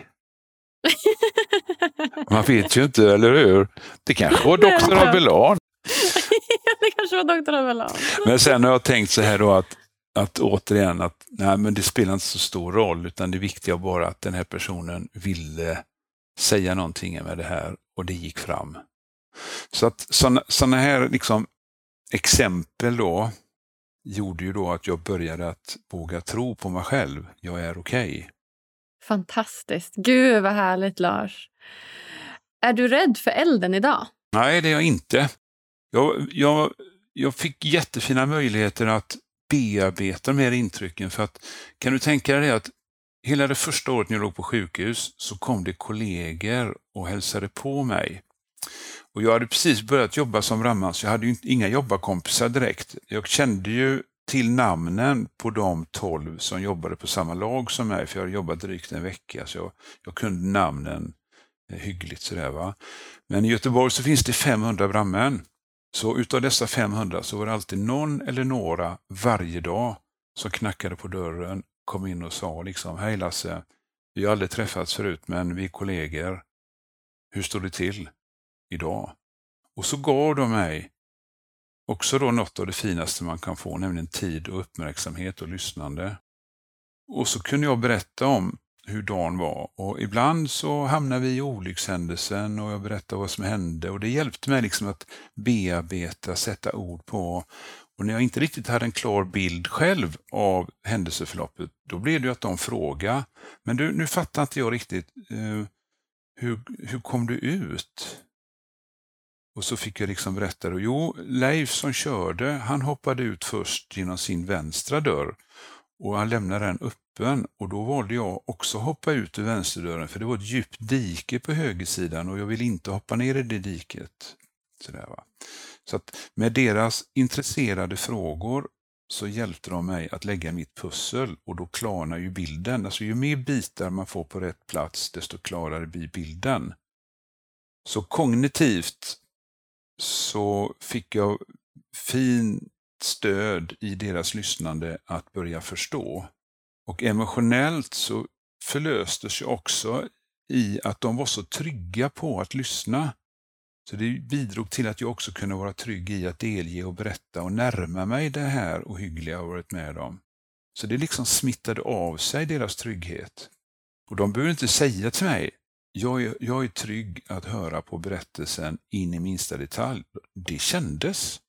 B: Man vet ju inte, eller hur? Det kanske var doktor Abelan.
A: det kanske var doktor Abelan.
B: Men sen har jag tänkt så här då att, att återigen, att nej, men det spelar inte så stor roll, utan det viktiga var bara att den här personen ville säga någonting med det här och det gick fram. Så att sådana här liksom exempel då gjorde ju då att jag började att våga tro på mig själv. Jag är okej. Okay.
A: Fantastiskt. Gud vad härligt Lars. Är du rädd för elden idag?
B: Nej, det är jag inte. Jag, jag, jag fick jättefina möjligheter att bearbeta de här intrycken. För att, kan du tänka dig att hela det första året när jag låg på sjukhus så kom det kollegor och hälsade på mig. Och jag hade precis börjat jobba som brandman så jag hade ju inga jobbarkompisar direkt. Jag kände ju till namnen på de tolv som jobbade på samma lag som mig, för jag hade jobbat drygt en vecka, så jag, jag kunde namnen eh, hyggligt. Sådär, va? Men i Göteborg så finns det 500 brandmän. Så utav dessa 500 så var det alltid någon eller några varje dag som knackade på dörren, kom in och sa liksom, hej Lasse, vi har aldrig träffats förut men vi är kollegor. Hur står det till idag? Och så gav de mig också då något av det finaste man kan få, nämligen tid och uppmärksamhet och lyssnande. Och så kunde jag berätta om hur dagen var och ibland så hamnade vi i olyckshändelsen och jag berättade vad som hände och det hjälpte mig liksom att bearbeta, sätta ord på. Och när jag inte riktigt hade en klar bild själv av händelseförloppet, då blev det ju att de frågade, men du, nu fattar inte jag riktigt, uh, hur, hur kom du ut? Och så fick jag liksom berätta, och jo, Leif som körde, han hoppade ut först genom sin vänstra dörr och han lämnade den öppen och då valde jag också hoppa ut ur vänsterdörren för det var ett djupt dike på högersidan och jag ville inte hoppa ner i det diket. Sådär, va? Så att med deras intresserade frågor så hjälpte de mig att lägga mitt pussel och då klarnar ju bilden. Alltså ju mer bitar man får på rätt plats desto klarare blir bilden. Så kognitivt så fick jag fint stöd i deras lyssnande att börja förstå. Och emotionellt så förlöstes jag också i att de var så trygga på att lyssna. Så det bidrog till att jag också kunde vara trygg i att delge och berätta och närma mig det här ohyggliga jag varit med om. Så det liksom smittade av sig deras trygghet. Och de behöver inte säga till mig, jag är, jag är trygg att höra på berättelsen in i minsta detalj. Det kändes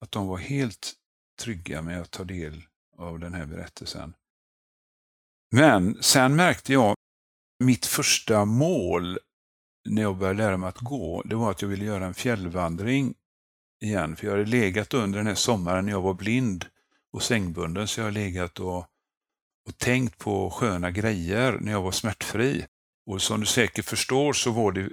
B: att de var helt trygga med att ta del av den här berättelsen. Men sen märkte jag mitt första mål när jag började lära mig att gå, det var att jag ville göra en fjällvandring igen. För jag hade legat under den här sommaren när jag var blind och sängbunden, så jag har legat och, och tänkt på sköna grejer när jag var smärtfri. Och som du säkert förstår så var det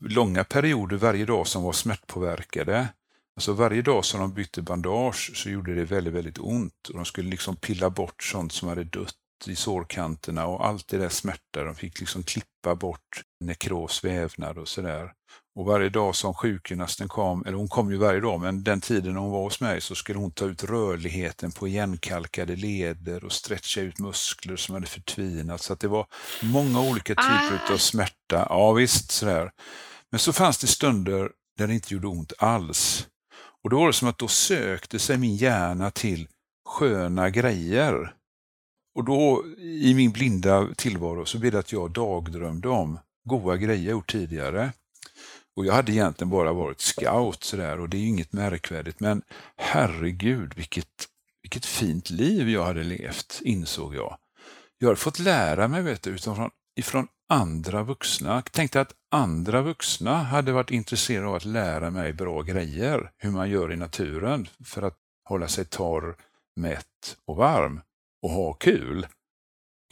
B: långa perioder varje dag som var smärtpåverkade. Alltså varje dag som de bytte bandage så gjorde det väldigt, väldigt ont. Och de skulle liksom pilla bort sånt som hade dött i sårkanterna och allt det där smärta. De fick liksom klippa bort nekros, vävnad och sådär. Och varje dag som sjukgymnasten kom, eller hon kom ju varje dag, men den tiden hon var hos mig så skulle hon ta ut rörligheten på igenkalkade leder och stretcha ut muskler som hade förtvinat. Så det var många olika typer ah. av smärta. Ja visst, sådär. Men så fanns det stunder där det inte gjorde ont alls. Och då var det som att då sökte sig min hjärna till sköna grejer. Och då i min blinda tillvaro så blev det att jag dagdrömde om goda grejer jag gjort tidigare. Och jag hade egentligen bara varit scout sådär och det är inget märkvärdigt men herregud vilket, vilket fint liv jag hade levt, insåg jag. Jag har fått lära mig vet du, utifrån, ifrån andra vuxna. Jag tänkte att andra vuxna hade varit intresserade av att lära mig bra grejer, hur man gör i naturen för att hålla sig torr, mätt och varm och ha kul.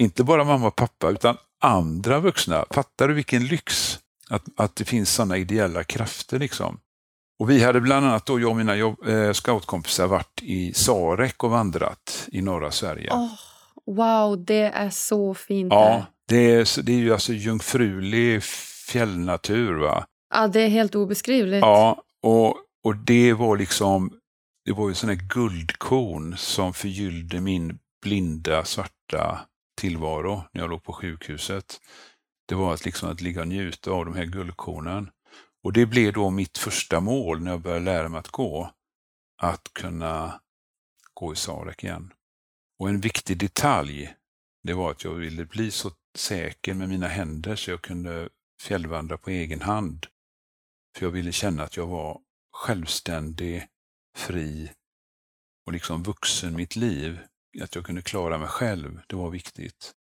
B: Inte bara mamma och pappa utan andra vuxna. Fattar du vilken lyx? Att, att det finns sådana ideella krafter. liksom. Och Vi hade bland annat, då, jag och mina jobb, eh, scoutkompisar, varit i Sarek och vandrat i norra Sverige.
A: Oh, wow, det är så fint.
B: Ja, det är, det är ju alltså jungfrulig fjällnatur. va?
A: Ja, det är helt obeskrivligt.
B: Ja, och, och det var liksom, det var ju här guldkorn som förgyllde min blinda svarta tillvaro när jag låg på sjukhuset. Det var att, liksom att ligga och njuta av de här guldkornen. Och det blev då mitt första mål när jag började lära mig att gå. Att kunna gå i Sarek igen. Och en viktig detalj, det var att jag ville bli så säker med mina händer så jag kunde fjällvandra på egen hand. För jag ville känna att jag var självständig, fri och liksom vuxen mitt liv. Att jag kunde klara mig själv, det var viktigt.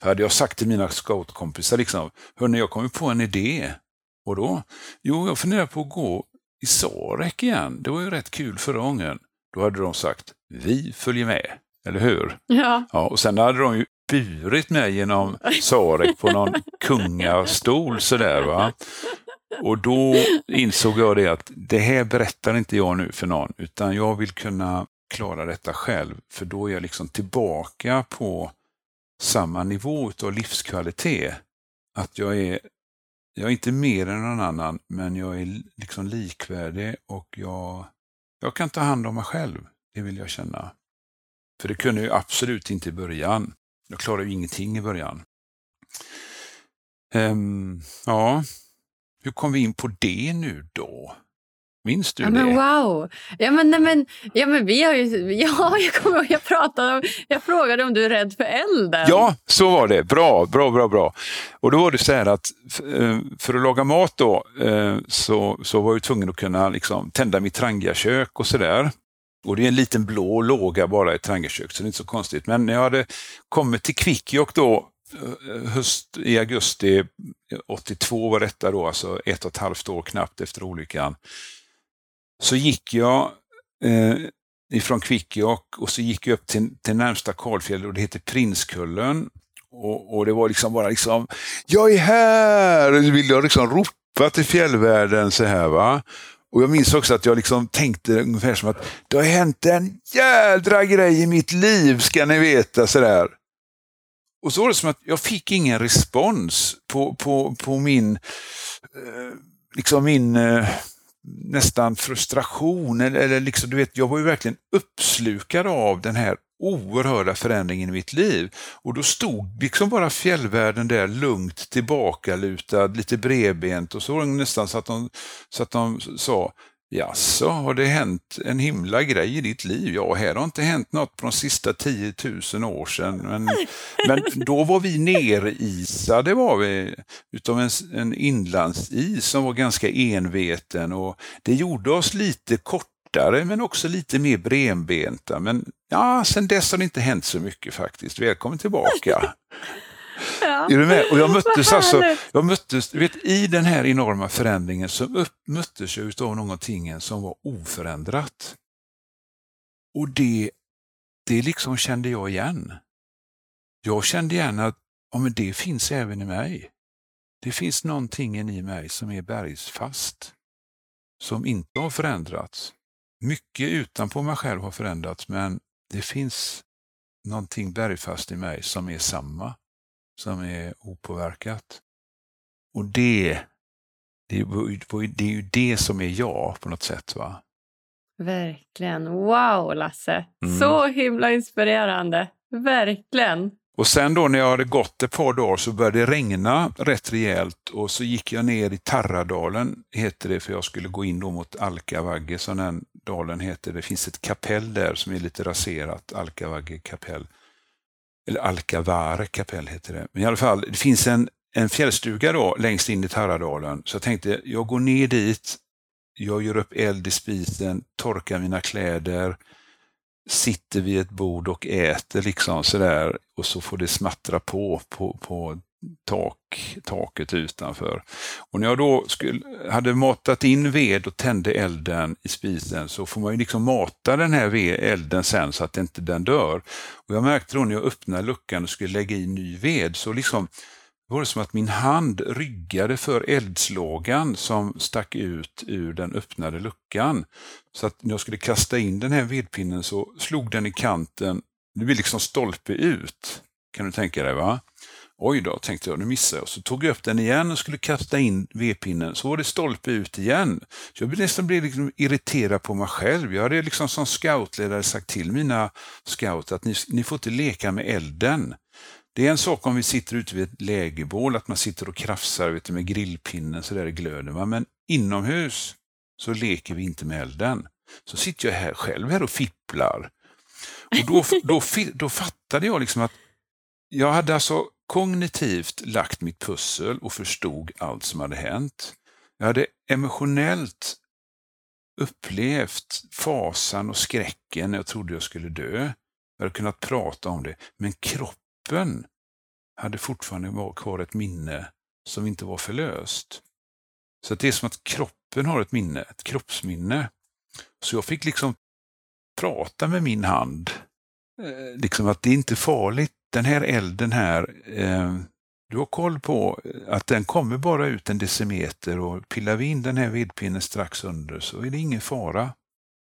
B: För hade jag sagt till mina scoutkompisar, liksom, hörni jag kommer på en idé. Och då? Jo, jag funderar på att gå i Sarek igen. Det var ju rätt kul förra gången. Då hade de sagt, vi följer med. Eller hur?
A: Ja.
B: ja och sen hade de ju burit mig genom Sarek på någon kungastol sådär. Va? Och då insåg jag det att det här berättar inte jag nu för någon, utan jag vill kunna klara detta själv, för då är jag liksom tillbaka på samma nivå av livskvalitet. Att jag är, jag är inte mer än någon annan, men jag är liksom likvärdig och jag, jag kan ta hand om mig själv. Det vill jag känna. För det kunde jag absolut inte i början. Jag klarade ju ingenting i början. Um, ja, hur kom vi in på det nu då? Minns du
A: ja,
B: det?
A: Men wow! Ja men, nej, men, ja, men vi har ju... Ja, jag kommer ihåg, jag pratade om, Jag frågade om du är rädd för elden.
B: Ja, så var det. Bra, bra, bra. bra. Och då var det så här att eh, för att laga mat då eh, så, så var jag tvungen att kunna liksom tända mitt trangiakök och sådär. Och det är en liten blå låga bara i trangiakök, så det är inte så konstigt. Men när jag hade kommit till Kvikkjokk då eh, höst, i augusti 82 var detta då, alltså ett och ett halvt år knappt efter olyckan så gick jag eh, ifrån Kvikkjokk och så gick jag upp till, till närmsta kalfjäll och det heter Prinskullen. Och, och, det var liksom bara liksom, jag är här! Och ville jag liksom ropa till fjällvärlden så här va. Och jag minns också att jag liksom tänkte ungefär som att det har hänt en jädra grej i mitt liv ska ni veta sådär. Och så var det som att jag fick ingen respons på, på, på min, eh, liksom min eh, nästan frustration. Eller, liksom, du vet, jag var ju verkligen uppslukad av den här oerhörda förändringen i mitt liv. Och då stod liksom bara fjällvärlden där lugnt tillbakalutad, lite bredbent och så var det nästan så att de, så att de sa Jaså, har det hänt en himla grej i ditt liv? Ja, här har inte hänt något på de sista 10 000 år sedan. Men, men då var vi nerisade var vi, utav en, en inlandsis som var ganska enveten och det gjorde oss lite kortare men också lite mer brenbenta. Men ja, sen dess har det inte hänt så mycket faktiskt. Välkommen tillbaka!
A: Ja.
B: Är du med? Och jag möttes alltså, jag möttes, vet, i den här enorma förändringen så upp, möttes jag av någonting som var oförändrat. Och det, det liksom kände jag igen. Jag kände igen att ja, men det finns även i mig. Det finns någonting i mig som är bergsfast, som inte har förändrats. Mycket utanpå mig själv har förändrats, men det finns någonting bergfast i mig som är samma som är opåverkat. Och det, det, det är ju det som är jag på något sätt. va?
A: Verkligen. Wow, Lasse.
B: Mm.
A: Så himla inspirerande. Verkligen.
B: Och sen då när jag hade gått ett par dagar så började det regna rätt rejält och så gick jag ner i Tarradalen, heter det, för jag skulle gå in då mot Alkavagge, som den dalen heter. Det finns ett kapell där som är lite raserat, Alkavagge kapell eller Alcavare kapell heter det. Men i alla fall, det finns en, en fjällstuga då längst in i Tarradalen. Så jag tänkte, jag går ner dit, jag gör upp eld i spisen, torkar mina kläder, sitter vid ett bord och äter liksom sådär och så får det smattra på på, på tak, taket utanför. Och när jag då skulle, hade matat in ved och tände elden i spisen så får man ju liksom mata den här elden sen så att inte den dör. Och Jag märkte då när jag öppnade luckan och skulle lägga i ny ved så liksom var det som att min hand ryggade för eldslågan som stack ut ur den öppnade luckan. Så att när jag skulle kasta in den här vedpinnen så slog den i kanten, det blev liksom stolpe ut. Kan du tänka dig va? Oj då, tänkte jag, nu missade jag. Så tog jag upp den igen och skulle kasta in vedpinnen, så var det stolpe ut igen. Så jag blev nästan blev liksom irriterad på mig själv. Jag hade liksom som scoutledare sagt till mina scouter att ni, ni får inte leka med elden. Det är en sak om vi sitter ute vid ett lägerbål, att man sitter och krafsar vet du, med grillpinnen så där i glöden. Va? Men inomhus så leker vi inte med elden. Så sitter jag här själv här och fipplar. Och då, då, då fattade jag liksom att jag hade alltså kognitivt lagt mitt pussel och förstod allt som hade hänt. Jag hade emotionellt upplevt fasan och skräcken när jag trodde jag skulle dö. Jag hade kunnat prata om det, men kroppen hade fortfarande kvar ett minne som inte var förlöst. Så det är som att kroppen har ett minne, ett kroppsminne. Så jag fick liksom prata med min hand. Eh, liksom att det är inte farligt den här elden här, eh, du har koll på att den kommer bara ut en decimeter och pillar vi in den här vedpinnen strax under så är det ingen fara.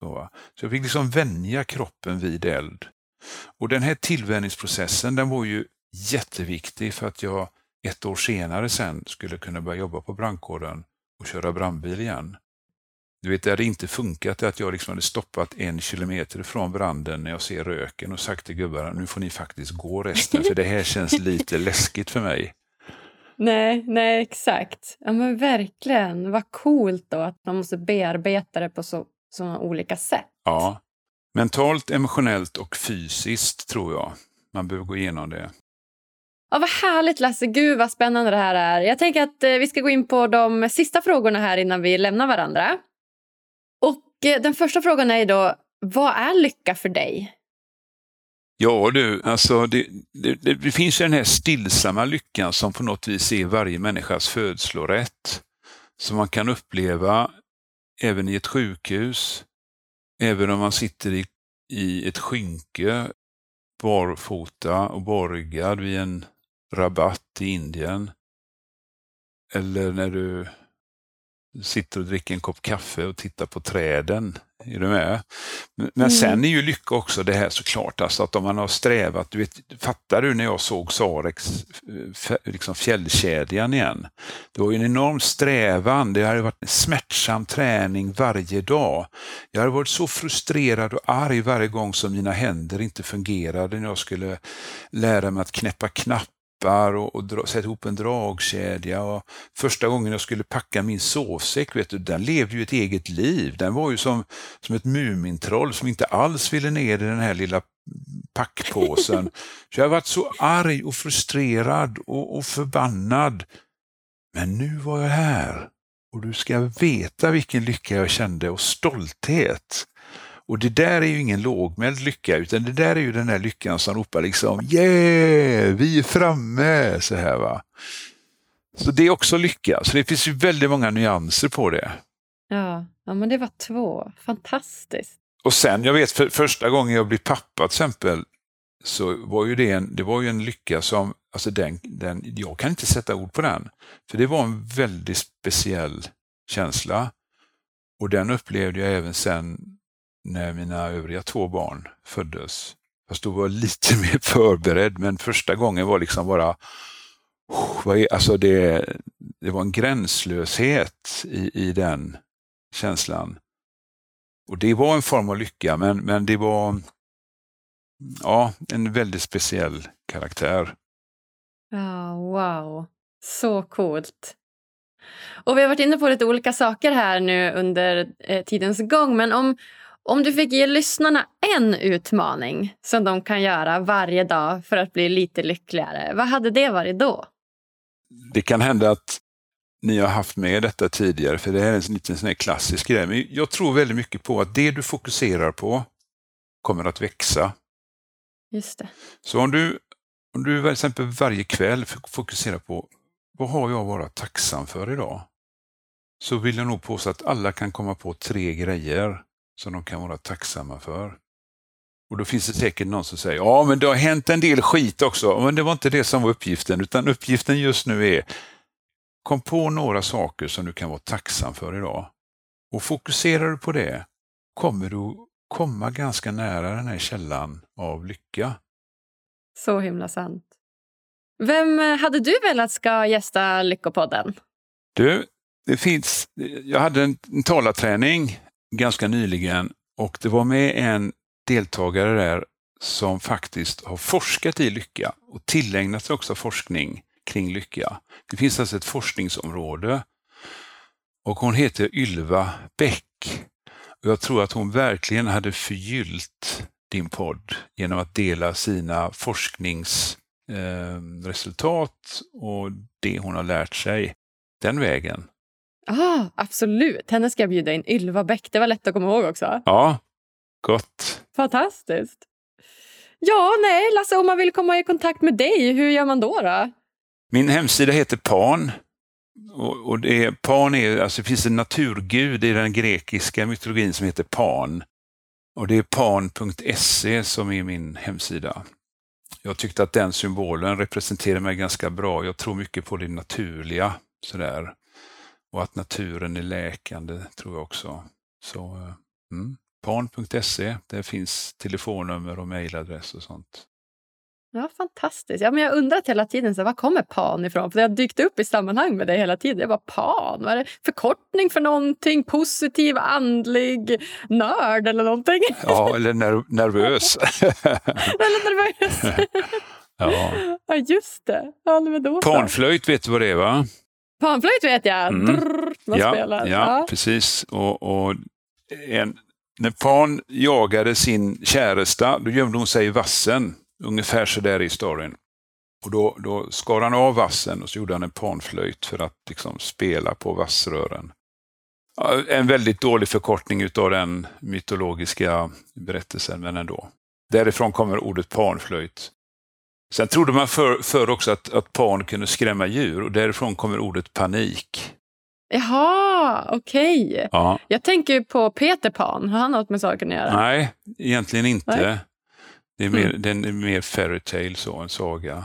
B: Så, så jag fick liksom vänja kroppen vid eld. Och den här tillvänjningsprocessen den var ju jätteviktig för att jag ett år senare sen skulle kunna börja jobba på brandkåren och köra brandbil igen. Du vet, det hade inte funkat att jag liksom hade stoppat en kilometer från branden när jag ser röken och sagt till gubbarna, nu får ni faktiskt gå resten, för det här känns lite läskigt för mig.
A: Nej, nej exakt. Ja men verkligen. Vad coolt då att man måste bearbeta det på så, så olika sätt.
B: Ja. Mentalt, emotionellt och fysiskt tror jag. Man behöver gå igenom det.
A: Ja, vad härligt Lasse. Gud vad spännande det här är. Jag tänker att eh, vi ska gå in på de sista frågorna här innan vi lämnar varandra. Och eh, den första frågan är då, vad är lycka för dig?
B: Ja du, alltså det, det, det, finns ju den här stillsamma lyckan som på något vis är varje människas födslorätt. Som man kan uppleva även i ett sjukhus, även om man sitter i, i ett skynke barfota och borgad vid en rabatt i Indien. Eller när du sitter och dricker en kopp kaffe och tittar på träden. Är du med? Men mm. sen är ju lycka också det här såklart, alltså att om man har strävat, du vet, fattar du när jag såg Sarex liksom fjällkedjan igen? Det var ju en enorm strävan, det hade varit smärtsam träning varje dag. Jag hade varit så frustrerad och arg varje gång som mina händer inte fungerade när jag skulle lära mig att knäppa knapp knappar och, och dra, sätta ihop en dragkedja. Och första gången jag skulle packa min sovsäck, vet du, den levde ju ett eget liv. Den var ju som, som ett Mumintroll som inte alls ville ner i den här lilla packpåsen. Så jag har varit så arg och frustrerad och, och förbannad. Men nu var jag här och du ska veta vilken lycka jag kände och stolthet. Och det där är ju ingen lågmäld lycka, utan det där är ju den där lyckan som ropar liksom yeah, vi är framme, så här va. Så det är också lycka, så det finns ju väldigt många nyanser på det.
A: Ja, ja men det var två. Fantastiskt.
B: Och sen, jag vet för första gången jag blev pappa till exempel, så var ju det en, det var ju en lycka som, alltså den, den, jag kan inte sätta ord på den. För det var en väldigt speciell känsla. Och den upplevde jag även sen när mina övriga två barn föddes. Fast då var jag lite mer förberedd, men första gången var liksom bara Alltså det, det var en gränslöshet i, i den känslan. Och det var en form av lycka, men, men det var ja, en väldigt speciell karaktär.
A: Oh, wow. Så coolt. Och Vi har varit inne på lite olika saker här nu under eh, tidens gång. Men om, om du fick ge lyssnarna en utmaning som de kan göra varje dag för att bli lite lyckligare, vad hade det varit då?
B: det kan hända att ni har haft med detta tidigare, för det här är en liten sån klassisk grej. Men jag tror väldigt mycket på att det du fokuserar på kommer att växa.
A: Just det.
B: Så om du, om du till exempel varje kväll fokuserar på vad har jag att vara tacksam för idag? Så vill jag nog påstå att alla kan komma på tre grejer som de kan vara tacksamma för. Och då finns det säkert någon som säger, ja men det har hänt en del skit också, men det var inte det som var uppgiften, utan uppgiften just nu är, kom på några saker som du kan vara tacksam för idag. Och fokuserar du på det, kommer du komma ganska nära den här källan av lycka.
A: Så himla sant. Vem eh, hade du velat ska gästa Lyckopodden?
B: Du, det finns, jag hade en, en talarträning ganska nyligen och det var med en deltagare där som faktiskt har forskat i lycka och tillägnat sig också forskning kring lycka. Det finns alltså ett forskningsområde och hon heter Ylva Bäck. Jag tror att hon verkligen hade förgyllt din podd genom att dela sina forskningsresultat eh, och det hon har lärt sig den vägen.
A: Ah, absolut. Henne ska jag bjuda in. Ylva Bäck. Det var lätt att komma ihåg också.
B: Ja, gott.
A: Fantastiskt. Ja, nej, Lasse, om man vill komma i kontakt med dig, hur gör man då? då?
B: Min hemsida heter Pan. Och, och det, är, Pan är, alltså det finns en naturgud i den grekiska mytologin som heter Pan. Och det är pan.se som är min hemsida. Jag tyckte att den symbolen representerar mig ganska bra. Jag tror mycket på det naturliga. Sådär. Och att naturen är läkande tror jag också. Så eh, mm. Pan.se, där finns telefonnummer och mejladress och sånt.
A: Ja, Fantastiskt. Ja, men jag undrat hela tiden, så var kommer pan ifrån? För Det har dykt upp i sammanhang med det hela tiden. Jag bara, pan? Vad är det förkortning för någonting? Positiv, andlig, nörd eller någonting?
B: Ja, eller ner nervös.
A: eller nervös.
B: ja.
A: ja, just det. Ja,
B: Panflöjt, vet du vad det är va?
A: Panflöjt vet jag. Mm. Drr,
B: ja, ja, ja, precis. Och, och en, när Pan jagade sin käresta, då gömde hon sig i vassen. Ungefär så där i storyn. Och då, då skar han av vassen och så gjorde han en panflöjt för att liksom spela på vassrören. En väldigt dålig förkortning utav den mytologiska berättelsen, men ändå. Därifrån kommer ordet panflöjt. Sen trodde man förr för också att, att pan kunde skrämma djur och därifrån kommer ordet panik.
A: Jaha, okej. Okay.
B: Ja.
A: Jag tänker på Peter Pan. Har han något med saken att göra?
B: Nej, egentligen inte. Nej. Det är mer,
A: Mm.
B: den är mer fairytale, så, en saga.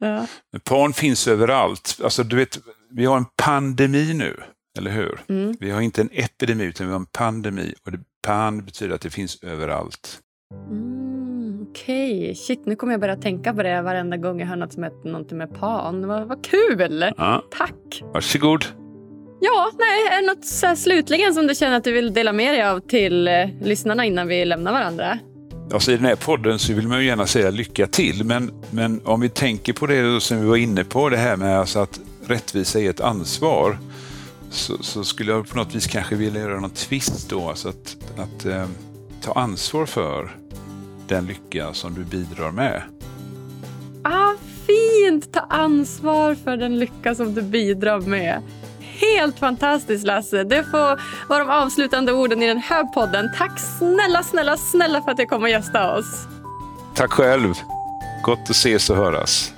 A: Ja.
B: Men pan finns överallt. Alltså, du vet, vi har en pandemi nu, eller hur?
A: Mm.
B: Vi har inte en epidemi, utan vi har en pandemi. Och det, pan betyder att det finns överallt.
A: Mm, Okej, shit nu kommer jag börja tänka på det varenda gång jag hör något som heter någonting med pan. Vad, vad kul!
B: Ja,
A: Tack!
B: varsågod.
A: Ja, nej, är det något så slutligen som du känner att du vill dela med dig av till eh, lyssnarna innan vi lämnar varandra?
B: Alltså, I den här podden så vill man ju gärna säga lycka till, men, men om vi tänker på det som vi var inne på, det här med alltså att rättvisa är ett ansvar, så, så skulle jag på något vis kanske vilja göra någon twist då, alltså att, att eh, ta ansvar för den lycka som du bidrar med.
A: Ah, fint! Ta ansvar för den lycka som du bidrar med. Helt fantastiskt Lasse. Det får vara de avslutande orden i den här podden. Tack snälla, snälla, snälla för att du kom och gästa oss.
B: Tack själv! Gott att ses och höras.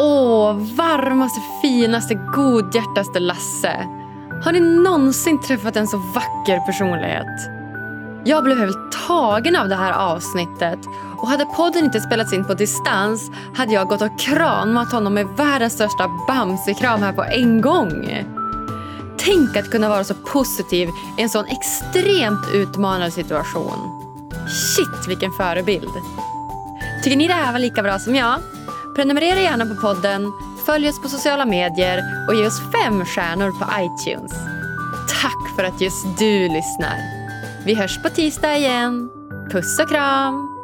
A: Åh, varmaste, finaste, godhjärtaste Lasse. Har ni någonsin träffat en så vacker personlighet? Jag blev helt tagen av det här avsnittet och hade podden inte spelats in på distans hade jag gått och kramat honom med världens största bamsekram här på en gång. Tänk att kunna vara så positiv i en sån extremt utmanande situation. Shit, vilken förebild. Tycker ni det här var lika bra som jag? Prenumerera gärna på podden, följ oss på sociala medier och ge oss fem stjärnor på iTunes. Tack för att just du lyssnar. Vi hörs på tisdag igen. Puss och kram!